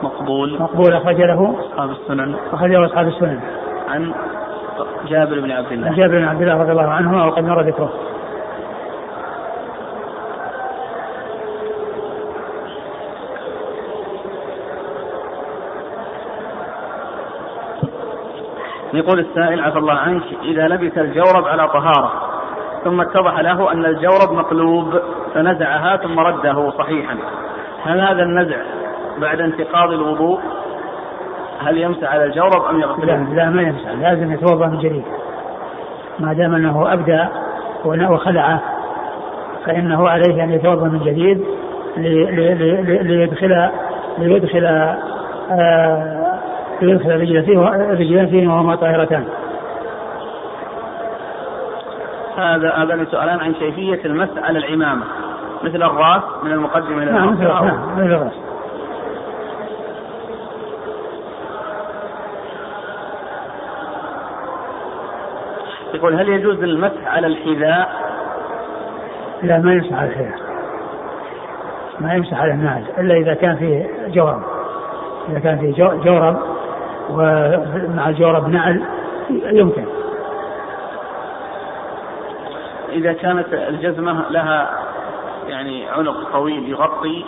مقبول مقبول أخرج له أصحاب السنن. أخرجه أصحاب السنن. عن جابر بن عبد الله. عن جابر بن عبد الله رضي الله عنه وقد مر ذكره. يقول السائل عفى الله عنك إذا لبس الجورب على طهارة ثم اتضح له أن الجورب مقلوب فنزعها ثم رده صحيحا. هل هذا النزع بعد انتقاض الوضوء؟ هل يمسح على الجورب أم يغسله؟ لا لا ما يمسح. لازم يتوضأ من جديد. ما دام أنه أبدى وخلعه فإنه عليه أن يتوضأ من جديد ليدخل ليدخل آه يدخل الرجل فيه الرجلين فيه وهما طاهرتان. هذا هذا سؤالان عن كيفية المس على العمامة مثل الراس من المقدمة إلى نعم مثل نعم مثل الراس. يقول هل يجوز المسح على الحذاء؟ لا ما يمسح على الحذاء. ما يمسح على النعل إلا إذا كان فيه جورب. إذا كان فيه جورب ومع الجورب نعل يمكن. إذا كانت الجزمة لها يعني عنق طويل يغطي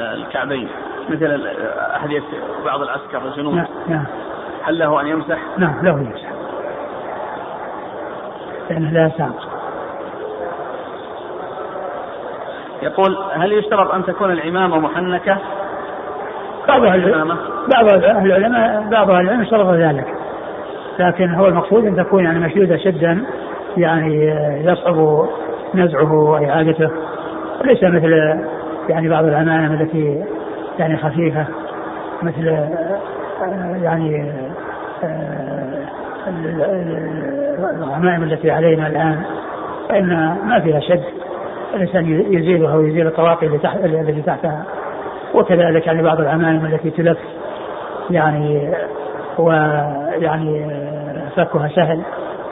الكعبين مثل أحذية بعض العسكر الجنوب نعم نعم. هل له أن يمسح؟ نعم له يمسح. لأنه لا ساق يقول هل يشترط أن تكون العمامة محنكة؟ بعض أهل بعض أهل العلماء بعض أهل العلم اشترط ذلك. لكن هو المقصود أن تكون يعني مشدودة شدا يعني يصعب نزعه وإعادته. وليس مثل يعني بعض العمائم التي يعني خفيفة مثل يعني الغمائم التي علينا الآن فإن ما فيها شد. الإنسان يزيلها ويزيل الطواقي التي تحتها. وكذلك يعني بعض العمائم التي تلف. يعني ويعني فكها سهل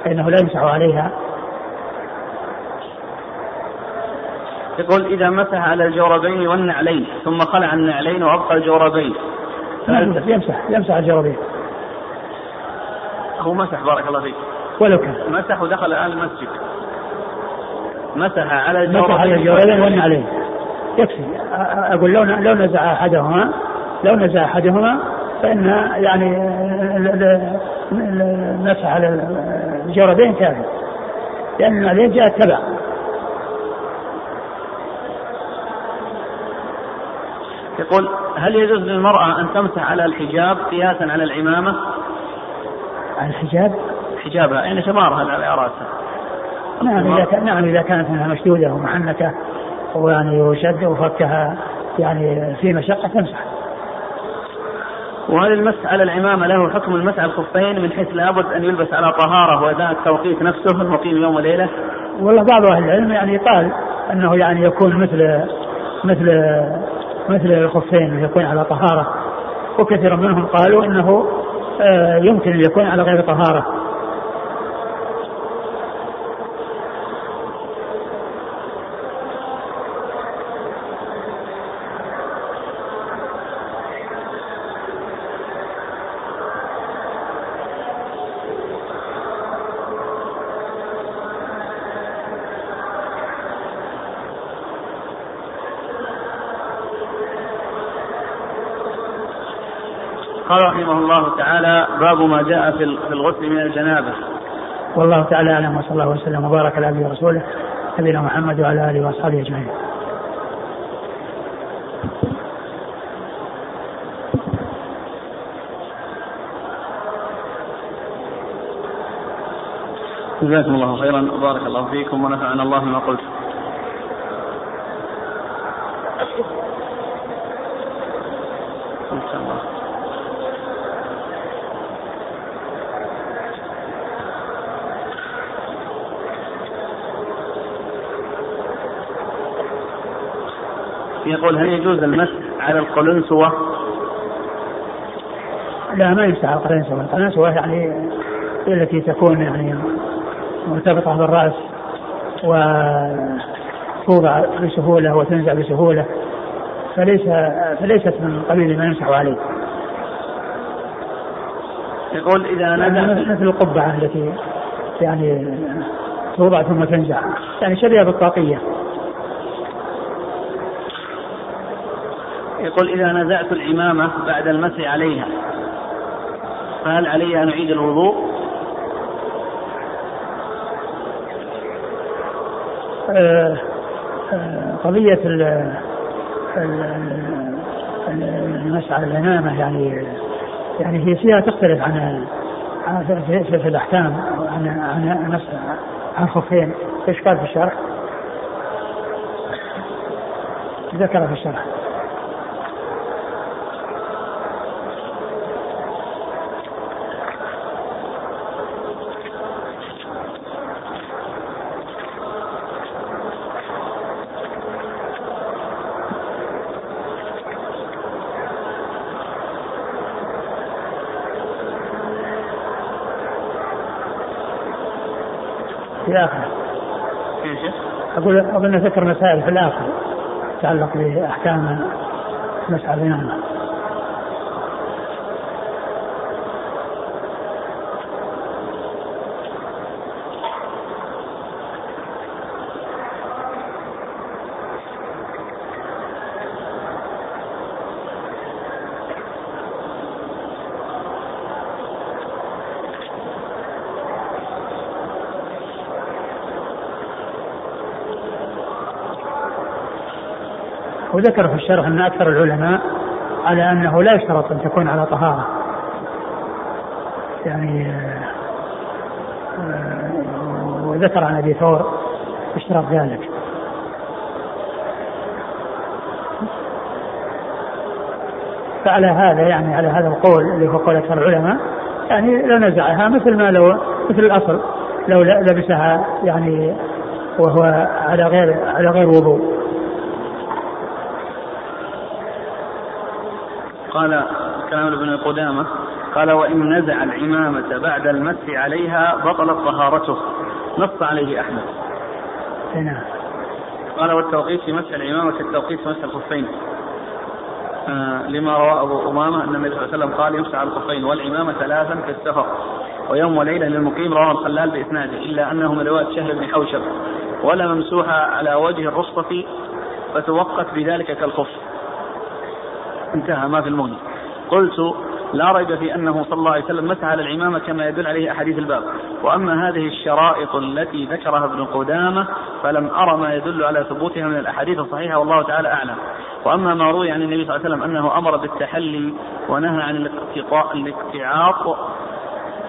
فإنه لا يمسح عليها. يقول إذا مسح على الجوربين والنعلين ثم خلع النعلين وأبقى الجوربين. يمسح يمسح الجوربين. هو مسح بارك الله فيك. ولو كان. مسح ودخل الآن المسجد. مسح على الجوربين مسح على الجوربين والنعلين. يكفي. أقول لو لو نزع أحدهما لو نزع أحدهما فإن يعني المسح على الجوربين كافي لأن النعلين جاءت تبع يقول هل يجوز للمرأة أن تمسح على الحجاب قياسا على العمامة؟ على الحجاب؟ حجابها يعني شمارها على رأسها. نعم إذا كان نعم إذا كانت منها مشدودة ومحنكة ويعني وشد وفكها يعني في مشقة تمسح. وهل المسح على العمامة له حكم المسح على الخفين من حيث لابد أن يلبس على طهارة وأداء التوقيت نفسه المقيم يوم وليلة؟ والله بعض أهل العلم يعني قال أنه يعني يكون مثل مثل مثل الخفين يكون على طهارة وكثير منهم قالوا إنه آه، يمكن أن يكون على غير طهارة قال رحمه الله تعالى باب ما جاء في الغسل من الجنابة. والله تعالى أعلم وصلى الله وسلم وبارك على عبده ورسوله نبينا محمد وعلى آله وأصحابه أجمعين. جزاكم الله خيرا وبارك الله فيكم ونفعنا الله بما قلت. يقول هل يجوز المسح على القلنسوة؟ لا ما يمسح على القلنسوة، القلنسوة يعني التي تكون يعني مرتبطة بالرأس وتوضع بسهولة وتنزع بسهولة فليس فليست من قبيل ما يمسح عليه. يقول إذا نزل مثل القبعة التي يعني توضع ثم تنزع يعني شبيهة بالطاقية. يقول إذا نزعت العمامة بعد المسح عليها فهل علي أن أعيد الوضوء؟ آه، آه، قضية المسح على العمامة يعني يعني هي فيها تختلف عن في, في الأحكام عن عن عن الخفين إيش قال في الشرح؟ ذكر في الشرح في آخر أقول أظن ذكر مسائل في الآخر تتعلق بأحكام مسعى الإمامة وذكر في الشرح أن أكثر العلماء على أنه لا يشترط أن تكون على طهارة. يعني آه، وذكر عن أبي ثور اشترط ذلك. فعلى هذا يعني على هذا القول اللي هو قول أكثر العلماء يعني لنزعها مثل ما لو مثل الأصل لو لبسها يعني وهو على غير على غير وضوء. قال كلام ابن قدامة قال وإن نزع العمامة بعد المسح عليها بطلت طهارته. نص عليه أحمد. نعم. قال والتوقيت في مسح العمامة كالتوقيت في مسح الخفين. آه لما روى أبو أمامة أن النبي صلى الله عليه وسلم قال يمسح على الخفين والعمامة ثلاثا في السفر ويوم وليلة للمقيم رواه الخلال بإسناده إلا أنه من رواية شهر بن حوشب. ولا ممسوحة على وجه الرصة فتوقت بذلك كالخف. انتهى ما في المغني. قلت لا ريب في أنه صلى الله عليه وسلم مسح على العمامه كما يدل عليه أحاديث الباب، وأما هذه الشرائط التي ذكرها ابن قدامة فلم أرى ما يدل على ثبوتها من الأحاديث الصحيحة والله تعالى أعلم. وأما ما روي عن النبي صلى الله عليه وسلم أنه أمر بالتحلي ونهى عن الاقتعاط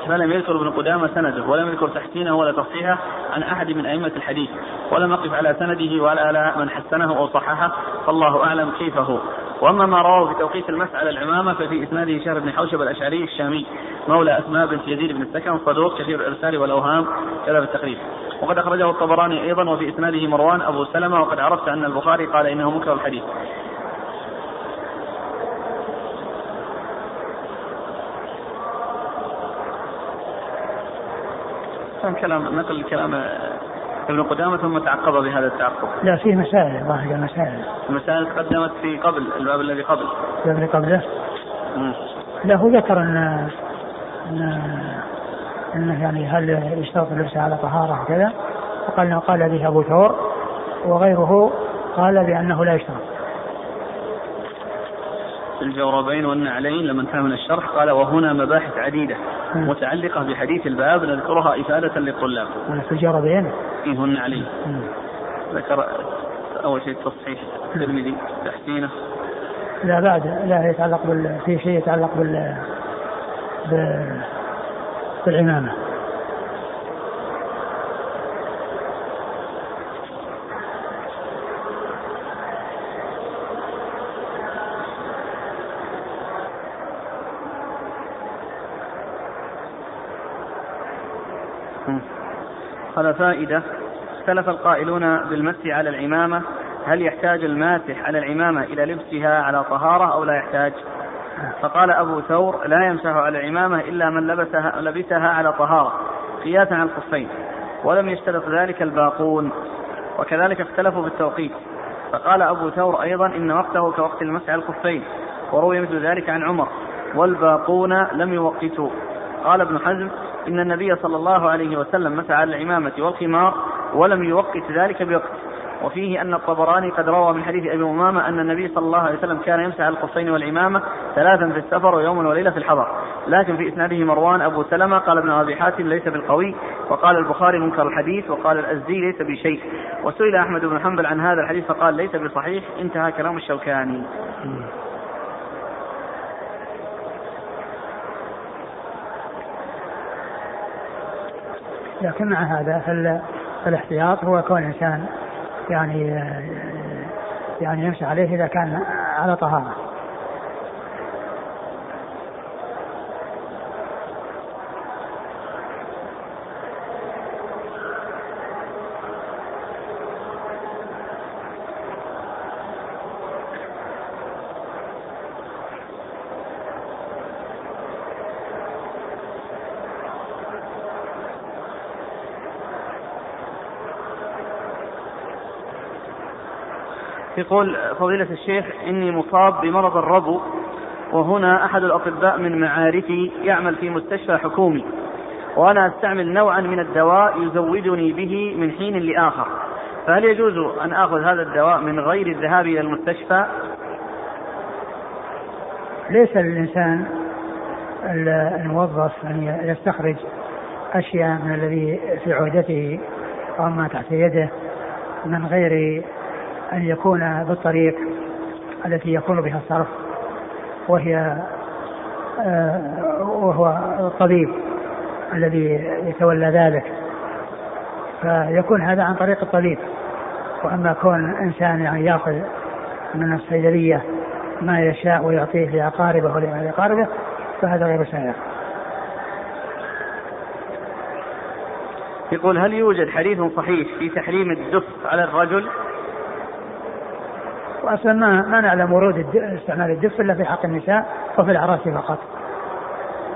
فلم يذكر ابن قدامة سنده ولم يذكر تحسينه ولا تصحيحه عن أحد من أئمة الحديث. ولم أقف على سنده ولا من حسنه أو صححه فالله أعلم كيف هو وأما ما رواه في توقيت المسح على العمامة ففي إسناده شهر بن حوشب الأشعري الشامي مولى أسماء بنت يزيد بن السكن صدوق كثير الإرسال والأوهام كذا التقريب وقد أخرجه الطبراني أيضا وفي إسناده مروان أبو سلمة وقد عرفت أن البخاري قال إنه منكر الحديث. كلام نقل كلام ابن قدامة ثم تعقب بهذا التعقب. لا فيه مسائل ظاهر مسائل. المسائل تقدمت في قبل الباب الذي قبل. الباب اللي قبله؟ لا هو ذكر ان ان أنه يعني هل يشترط اللبس على طهارة كذا وقال قال به أبو ثور وغيره قال بأنه لا يشترط. الجوربين والنعلين لما انتهى من الشرح قال وهنا مباحث عديدة متعلقة بحديث الباب نذكرها إفادة للطلاب. في الجوربين؟ إيه النعلين. ذكر أول شيء تصحيح الترمذي تحسينه. لا بعد لا يتعلق بال في شيء يتعلق بال بالعمامة. قال فائدة اختلف القائلون بالمسح على العمامة هل يحتاج الماسح على العمامة إلى لبسها على طهارة أو لا يحتاج؟ فقال أبو ثور لا يمسح على العمامة إلا من لبسها, لبسها على طهارة. قياسا على الخفين ولم يشترط ذلك الباقون. وكذلك اختلفوا في التوقيت فقال أبو ثور أيضا إن وقته كوقت المسح على الخفين وروي مثل ذلك عن عمر والباقون لم يوقتوا. قال ابن حزم إن النبي صلى الله عليه وسلم مسح على العمامة والخمار ولم يوقت ذلك بوقت. وفيه أن الطبراني قد روى من حديث أبي أمامة أن النبي صلى الله عليه وسلم كان يمسح على الخفين والعمامة ثلاثا في السفر ويوما وليلة في الحضر. لكن في إسناده مروان أبو سلمة قال ابن أبي حاتم ليس بالقوي وقال البخاري منكر الحديث وقال الأزدي ليس بشيء. وسئل أحمد بن حنبل عن هذا الحديث فقال ليس بصحيح انتهى كلام الشوكاني. لكن مع هذا فالاحتياط هو كون الانسان يعني يعني يمشي عليه إذا كان على طهارة. يقول فضيلة الشيخ إني مصاب بمرض الربو وهنا أحد الأطباء من معارفي يعمل في مستشفى حكومي وأنا أستعمل نوعا من الدواء يزودني به من حين لآخر فهل يجوز أن آخذ هذا الدواء من غير الذهاب إلى المستشفى؟ ليس للإنسان الموظف أن يستخرج أشياء من الذي في عهدته أو ما تحت يده من غير أن يكون بالطريق التي يكون بها الصرف وهي آه، وهو الطبيب الذي يتولى ذلك فيكون هذا عن طريق الطبيب وأما كون إنسان يعني يأخذ من الصيدلية ما يشاء ويعطيه لأقاربه ولأقاربه فهذا غير سائغ. يقول هل يوجد حديث صحيح في تحريم الدف على الرجل؟ واصلا ما ما نعلم ورود استعمال الدف إلا في حق النساء وفي الأعراس فقط.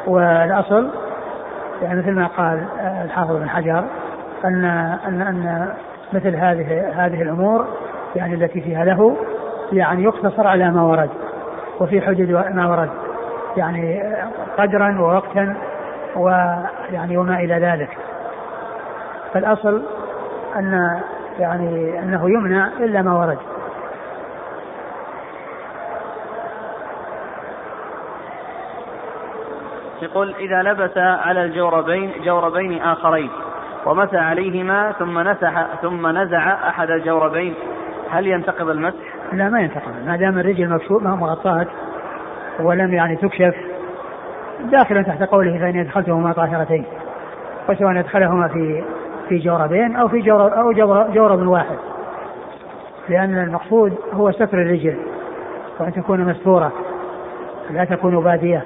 والأصل يعني مثل ما قال الحافظ بن حجر ان ان أن مثل هذه هذه الأمور يعني التي فيها له يعني يقتصر على ما ورد وفي حدود ما ورد. يعني قدرا ووقتا ويعني وما إلى ذلك. فالأصل ان يعني أنه يمنع إلا ما ورد. يقول إذا لبس على الجوربين جوربين آخرين ومسى عليهما ثم نسح ثم نزع أحد الجوربين هل ينتقض المسح؟ لا ما ينتقض ما دام الرجل مكشوف مغطاة ولم يعني تكشف داخلا تحت قوله فإن أدخلتهما طاهرتين وسواء أدخلهما في في جوربين أو في جورب أو جورب واحد لأن المقصود هو ستر الرجل وأن تكون مستورة لا تكون بادية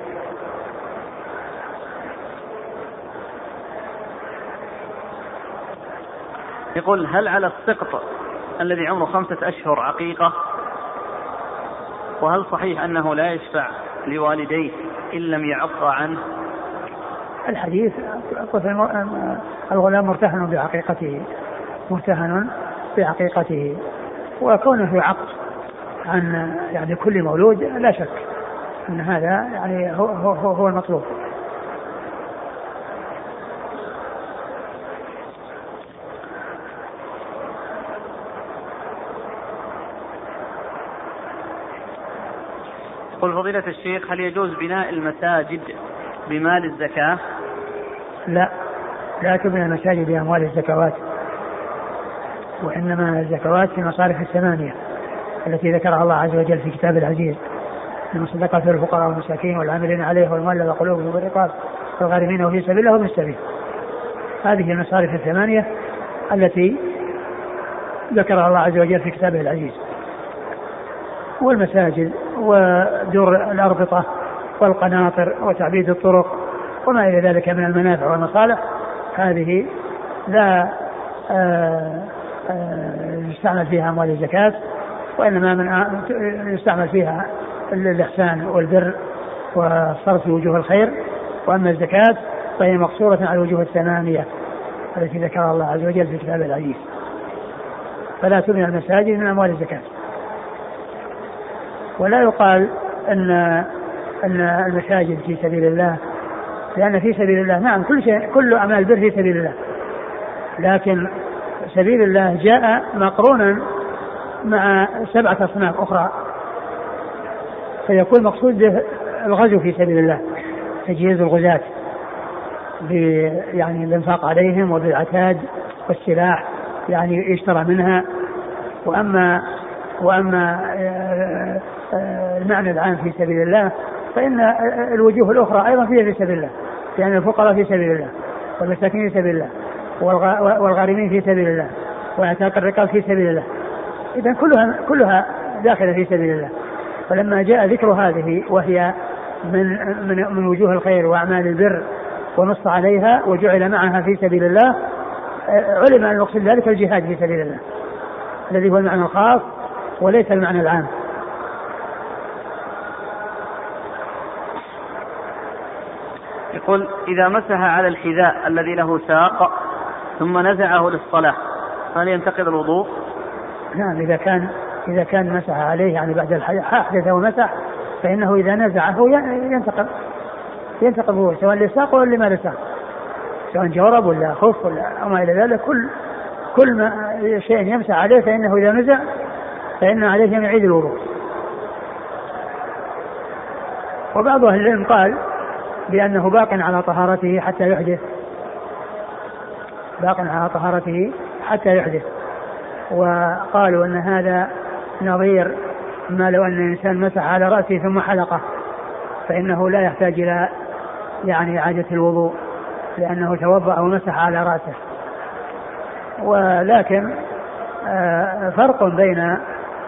يقول هل على السقط الذي عمره خمسة أشهر عقيقة؟ وهل صحيح أنه لا يشفع لوالديه إن لم يعق عنه؟ الحديث الغلام مرتهن بعقيقته مرتهن بعقيقته وكونه يعق عن يعني كل مولود لا شك أن هذا يعني هو هو, هو المطلوب يقول فضيلة الشيخ هل يجوز بناء المساجد بمال الزكاة؟ لا. لا تبنى المساجد بأموال الزكوات وإنما الزكوات في مصارف الثمانية التي ذكرها الله عز وجل في كتاب العزيز. المصدقة في الفقراء والمساكين والعاملين عليه والمؤلفة قلوبهم والرقاب والغارمين وفي سبيل الله السبيل. هذه المصارف الثمانية التي ذكرها الله عز وجل في كتابه العزيز. والمساجد ودور الأربطة والقناطر وتعبيد الطرق وما إلى ذلك من المنافع والمصالح هذه لا آه، آه، يستعمل فيها أموال الزكاة وإنما من يستعمل فيها الإحسان والبر وصرف وجوه الخير. وأما الزكاة فهي مقصورة على الوجوه الثمانية التي ذكرها الله عز وجل في كتابه العزيز. فلا تبنى المساجد من أموال الزكاة. ولا يقال أن أن المساجد في سبيل الله لأن في سبيل الله نعم كل شيء كل أعمال البر في سبيل الله. لكن سبيل الله جاء مقرونا مع سبعة أصناف أخرى. فيكون مقصود به الغزو في سبيل الله تجهيز الغزاة يعني الإنفاق عليهم وبالعتاد والسلاح يعني يشترى منها. وأما وأما المعنى العام في سبيل الله فإن الوجوه الأخرى أيضا فيها في سبيل الله يعني الفقراء في سبيل الله والمساكين في سبيل الله والغارمين في سبيل الله وأعتاق الرقاب في سبيل الله. اذا كلها كلها داخلة في سبيل الله. فلما جاء ذكر هذه وهي من من من وجوه الخير وأعمال البر ونص عليها وجعل معها في سبيل الله آه، علم أن المقصود ذلك الجهاد في سبيل الله الذي هو المعنى الخاص وليس المعنى العام. يقول إذا مسح على الحذاء الذي له ساق ثم نزعه للصلاة هل ينتقض الوضوء؟ نعم إذا كان إذا كان مسح عليه يعني بعد أحدث ومسح فإنه إذا نزعه ينتقض. ينتقض الوضوء سواء لساق ولا لما لساق سواء جورب ولا خف ولا ما إلى ذلك كل كل ما شيء يمسح عليه فإنه إذا نزع فإن عليه أن يعيد الوضوء. وبعض أهل العلم قال بأنه باق على طهارته حتى يحدث. باق على طهارته حتى يحدث. وقالوا أن هذا نظير ما لو أن الإنسان مسح على رأسه ثم حلقه فإنه لا يحتاج إلى يعني إعادة الوضوء لأنه توضأ ومسح على رأسه. ولكن آه، فرق بين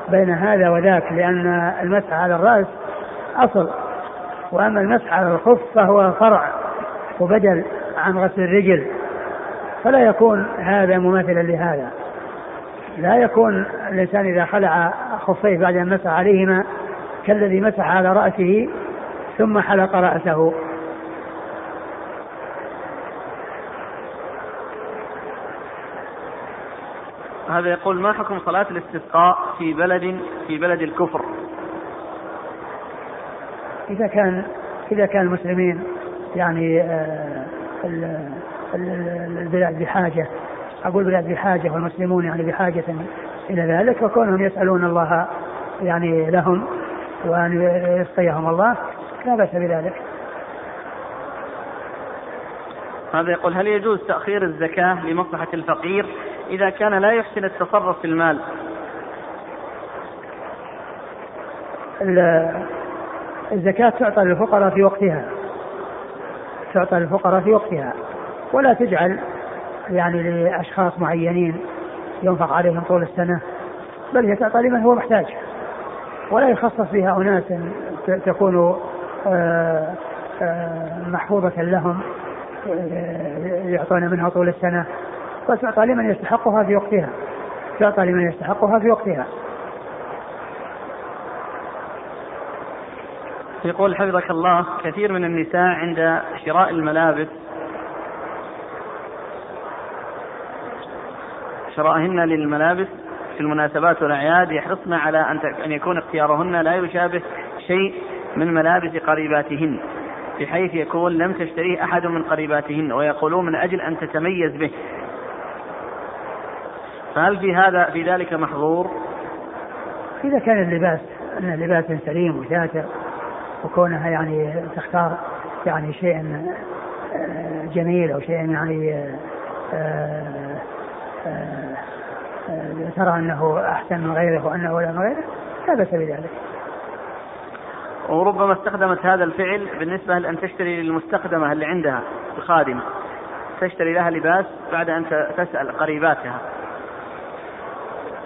بين هذا وذاك لأن المسح على الرأس أصل. وأما المسح على الخف فهو فرع وبدل عن غسل الرجل. فلا يكون هذا مماثلا لهذا. لا يكون الإنسان إذا خلع خفيه بعد أن مسح عليهما كالذي مسح على رأسه ثم حلق رأسه. هذا يقول ما حكم صلاة الاستسقاء في بلد في بلد الكفر؟ إذا كان إذا كان المسلمين يعني آه، البلاد بحاجة أقول البلاد بحاجة والمسلمون يعني بحاجة إلى ذلك وكونهم يسألون الله يعني لهم وأن يسقيهم الله لا بأس بذلك. هذا يقول هل يجوز تأخير الزكاة لمصلحة الفقير إذا كان لا يحسن التصرف في المال؟ الزكاة تعطى للفقراء في وقتها. تعطى للفقراء في وقتها. ولا تجعل يعني لأشخاص معينين ينفق عليهم طول السنة بل هي تعطى لمن هو محتاج. ولا يخصص بها أناس تكون آه، آه، محفوظة لهم آه، يعطون منها طول السنة. وتعطى لمن يستحقها في وقتها. تعطى لمن يستحقها في وقتها. يقول حفظك الله كثير من النساء عند شراء الملابس شرائهن للملابس في المناسبات والأعياد يحرصن على أن أن يكون اختيارهن لا يشابه شيء من ملابس قريباتهن بحيث يكون لم تشتريه أحد من قريباتهن ويقولون من أجل أن تتميز به فهل في هذا في ذلك محظور؟ إذا كان اللباس أن لباس سليم وشاتر وكونها يعني تختار يعني شيء آه، جميل أو شيء يعني آه، آه، ترى أنه أحسن من غيره وأنه لا من غيره لا بأس بذلك. وربما استخدمت هذا الفعل بالنسبة لأن تشتري للمستخدمة اللي عندها الخادمة تشتري لها لباس بعد أن تسأل قريباتها.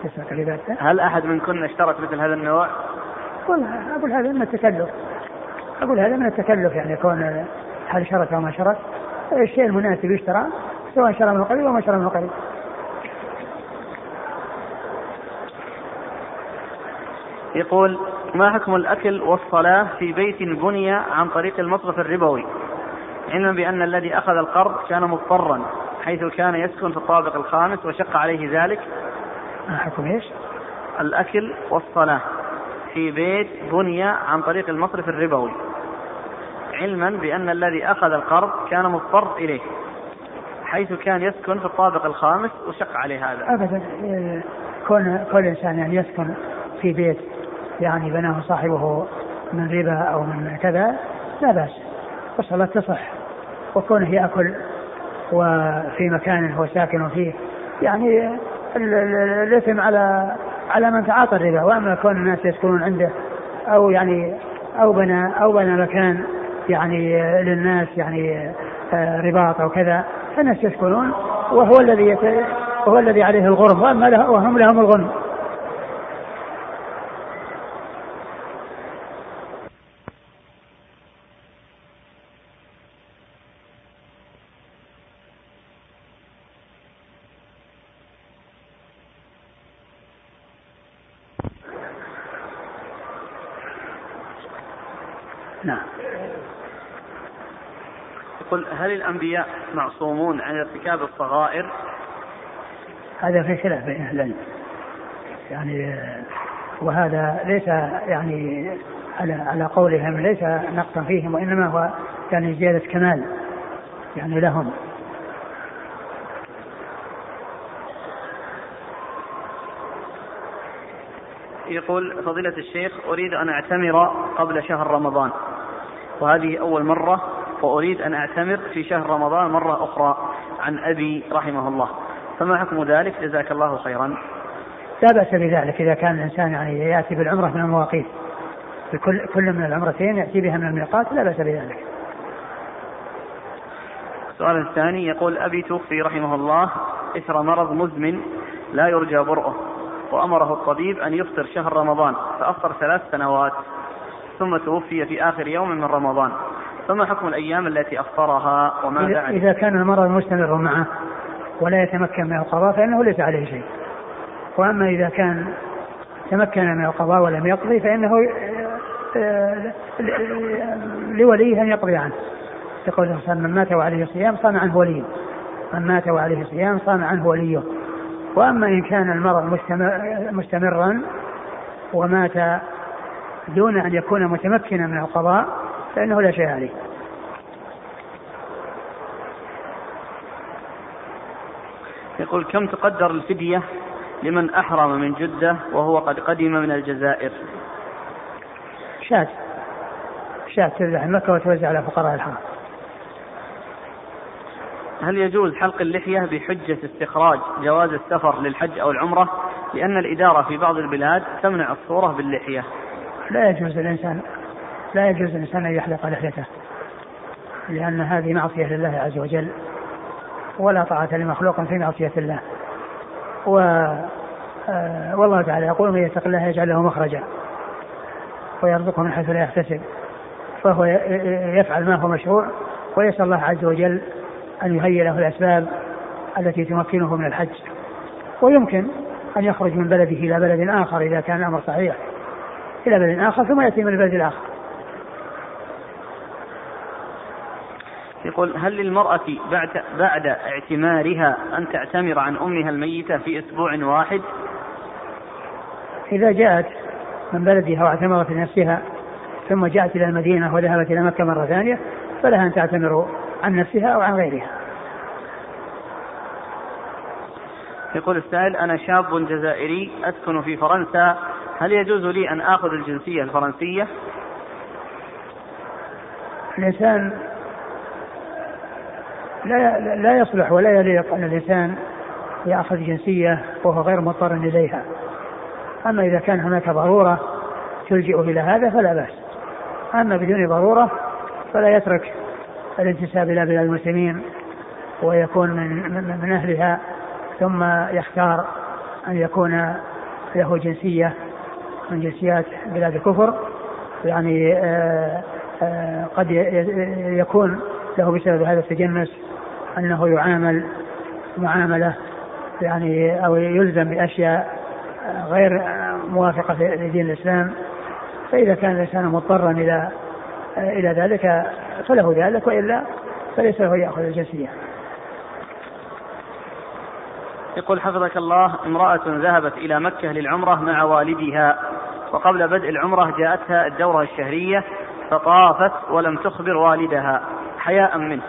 تسأل قريباتها؟ هل أحد منكن اشترت مثل هذا النوع؟ والله أقول هذا من التكلف. أقول هذا من التكلف يعني يكون هل شرط أو ما شرط الشيء المناسب يشترى سواء شرى من قريب أو ما شرى من قريب. يقول ما حكم الأكل والصلاة في بيت بني عن طريق المصرف الربوي؟ علما بأن الذي أخذ القرض كان مضطرا حيث كان يسكن في الطابق الخامس وشق عليه ذلك. ما حكم إيش؟ الأكل والصلاة في بيت بني عن طريق المصرف الربوي. علما بأن الذي أخذ القرض كان مضطر إليه حيث كان يسكن في الطابق الخامس وشق عليه هذا. أبدا كون كل إنسان يعني يسكن في بيت يعني بناه صاحبه من ربا أو من كذا لا بأس والصلاة تصح وكونه يأكل وفي مكان هو ساكن فيه يعني الإثم على على من تعاطى الربا وأما كون الناس يسكنون عنده أو يعني أو بنى أو بنى مكان يعني للناس يعني آه، رباط أو كذا فالناس يسكنون وهو الذي وهو الذي عليه الغرم وهم لهم الغنم. هل الأنبياء معصومون عن ارتكاب الصغائر؟ هذا في خلاف بين أهل العلم يعني وهذا ليس يعني على على قولهم ليس نقصا فيهم وإنما هو يعني زيادة كمال يعني لهم يقول فضيلة الشيخ أريد أن أعتمر قبل شهر رمضان وهذه أول مرة وأريد أن أعتمر في شهر رمضان مرة أخرى عن أبي رحمه الله. فما حكم ذلك؟ جزاك الله خيرا. لا بأس بذلك إذا كان الإنسان يعني يأتي بالعمرة من المواقيت. كل كل من العمرتين يأتي بها من الميقات لا بأس بذلك. السؤال الثاني يقول أبي توفي رحمه الله إثر مرض مزمن لا يرجى برؤه وأمره الطبيب أن يفطر شهر رمضان فأفطر ثلاث سنوات ثم توفي في آخر يوم من رمضان. فما حكم الأيام التي أفطرها وما إذا, إذا كان المرض مستمر معه ولا يتمكن من القضاء فإنه ليس عليه شيء. وأما إذا كان تمكن من القضاء ولم يقضي فإنه آه، لوليه أن يقضي عنه. يقول الإنسان من مات وعليه صيام صام عنه وليه. من مات وعليه صيام صام عنه وليه. وأما إن كان المرض مستمر مستمرا ومات دون أن يكون متمكنا من القضاء فإنه لا شيء عليه. يقول كم تقدر الفدية لمن أحرم من جدة وهو قد قدم من الجزائر؟ شاة. شاة تذبح مكة وتوزع على فقراء الحرم. هل يجوز حلق اللحية بحجة استخراج جواز السفر للحج أو العمرة؟ لأن الإدارة في بعض البلاد تمنع الصورة باللحية. لا يجوز الإنسان لا يجوز الإنسان أن يحلق لحيته لأن هذه معصية لله عز وجل ولا طاعة لمخلوق في معصية الله. و آه، والله تعالى يقول من يتق الله يجعل له مخرجا ويرزقه من حيث لا يحتسب فهو يفعل ما هو مشروع ويسأل الله عز وجل أن يهيئ له الأسباب التي تمكنه من الحج. ويمكن أن يخرج من بلده إلى بلد آخر إذا كان الأمر صحيح إلى بلد آخر ثم يأتي من البلد الآخر. يقول هل للمرأة بعد بعد اعتمارها أن تعتمر عن أمها الميتة في أسبوع واحد؟ إذا جاءت من بلدها واعتمرت لنفسها ثم جاءت إلى المدينة وذهبت إلى مكة مرة ثانية فلها أن تعتمر عن نفسها أو عن غيرها يقول السائل أنا شاب جزائري أسكن في فرنسا هل يجوز لي أن آخذ الجنسية الفرنسية؟ الإنسان لا لا يصلح ولا يليق أن الإنسان يأخذ جنسية وهو غير مضطر إليها. أما إذا كان هناك ضرورة تلجئ إلى هذا فلا بأس. أما بدون ضرورة فلا يترك الانتساب إلى بلاد المسلمين ويكون من, من أهلها ثم يختار أن يكون له جنسية من جنسيات بلاد الكفر. يعني آه، آه، قد يكون له بسبب هذا التجنس أنه يعامل معاملة يعني أو يلزم بأشياء غير موافقة لدين الإسلام. فإذا كان الإنسان مضطرا إلى إلى ذلك فله ذلك وإلا فليس له يأخذ الجنسية. يقول حفظك الله امرأة ذهبت إلى مكة للعمرة مع والدها وقبل بدء العمرة جاءتها الدورة الشهرية فطافت ولم تخبر والدها حياء منه.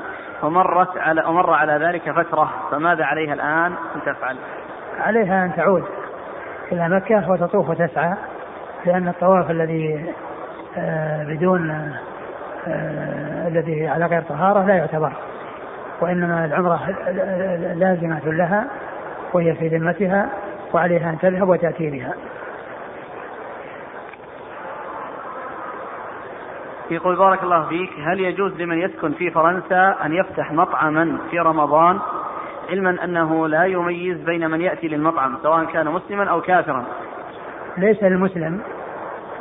ومرت على ومر على ذلك فترة فماذا عليها الآن أن تفعل؟ عليها أن تعود إلى مكة وتطوف وتسعى لأن الطواف الذي آه، بدون آه، الذي على غير طهارة لا يعتبر وإنما العمرة لازمة لها وهي في ذمتها وعليها أن تذهب وتأتي بها يقول بارك الله فيك هل يجوز لمن يسكن في فرنسا أن يفتح مطعما في رمضان؟ علما أنه لا يميز بين من يأتي للمطعم سواء كان مسلما أو كافرا. ليس للمسلم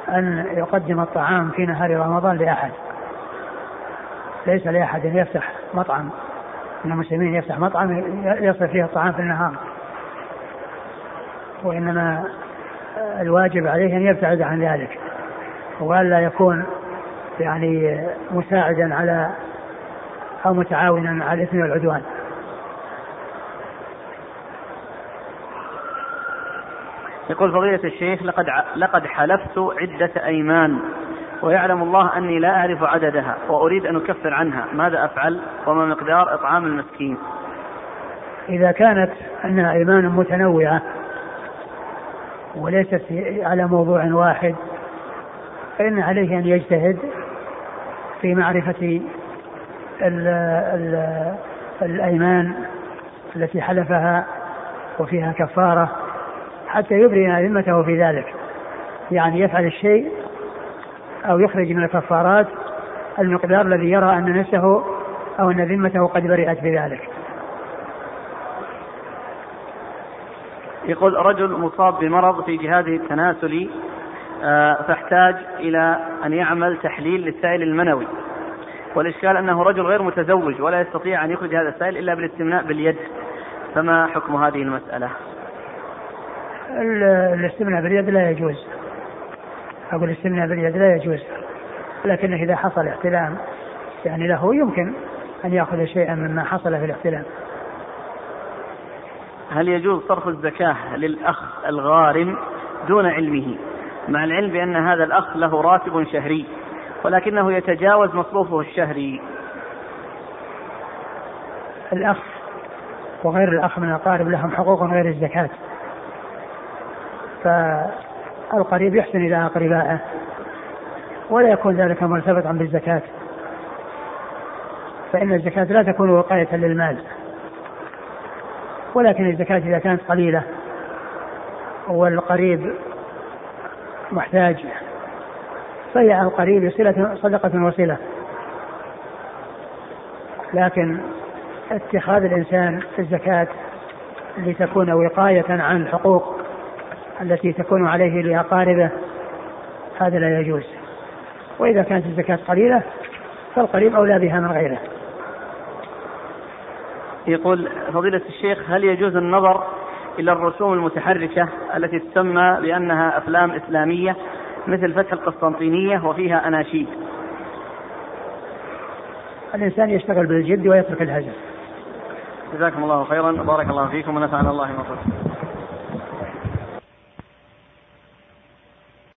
أن يقدم الطعام في نهار رمضان لأحد. ليس لأحد أن يفتح مطعم. من المسلمين يفتح مطعم يصل فيه الطعام في النهار. وإنما الواجب عليه أن يبتعد عن ذلك. وألا يكون يعني مساعدا على أو متعاونا على الإثم والعدوان. يقول فضيلة الشيخ لقد لقد حلفت عدة أيمان ويعلم الله أني لا أعرف عددها وأريد أن أكفر عنها. ماذا أفعل؟ وما مقدار إطعام المسكين؟ إذا كانت أنها أيمان متنوعة وليست على موضوع واحد فإن عليه أن يجتهد في معرفة ال ال الأيمان التي حلفها وفيها كفارة حتى يبرئ ذمته في ذلك. يعني يفعل الشيء أو يخرج من الكفارات المقدار الذي يرى أن نفسه أو أن ذمته قد برئت بذلك. يقول رجل مصاب بمرض في جهازه التناسلي فاحتاج إلى أن يعمل تحليل للسائل المنوي. والإشكال أنه رجل غير متزوج ولا يستطيع أن يخرج هذا السائل إلا بالاستمناء باليد. فما حكم هذه المسألة؟ الاستمناء باليد لا يجوز. أقول الاستمناء باليد لا يجوز. لكن إذا حصل احتلام يعني له يمكن أن يأخذ شيئا مما حصل في الاحتلام. هل يجوز صرف الزكاة للأخ الغارم دون علمه؟ مع العلم بأن هذا الأخ له راتب شهري ولكنه يتجاوز مصروفه الشهري. الأخ وغير الأخ من الأقارب لهم حقوق غير الزكاة. فالقريب يحسن إلى أقربائه ولا يكون ذلك مرتبطا بالزكاة. فإن الزكاة لا تكون وقاية للمال ولكن الزكاة إذا كانت قليلة والقريب محتاج. فهي القريب صلة صدقة وصلة. لكن اتخاذ الإنسان الزكاة لتكون وقاية عن الحقوق التي تكون عليه لأقاربه هذا لا يجوز. وإذا كانت الزكاة قليلة فالقريب أولى بها من غيره. يقول فضيلة الشيخ هل يجوز النظر إلى الرسوم المتحركة التي تسمى بأنها أفلام إسلامية مثل فتح القسطنطينية وفيها أناشيد. الإنسان يشتغل بالجد ويترك الهزل جزاكم الله خيرا. وبارك الله فيكم ونفعنا الله ما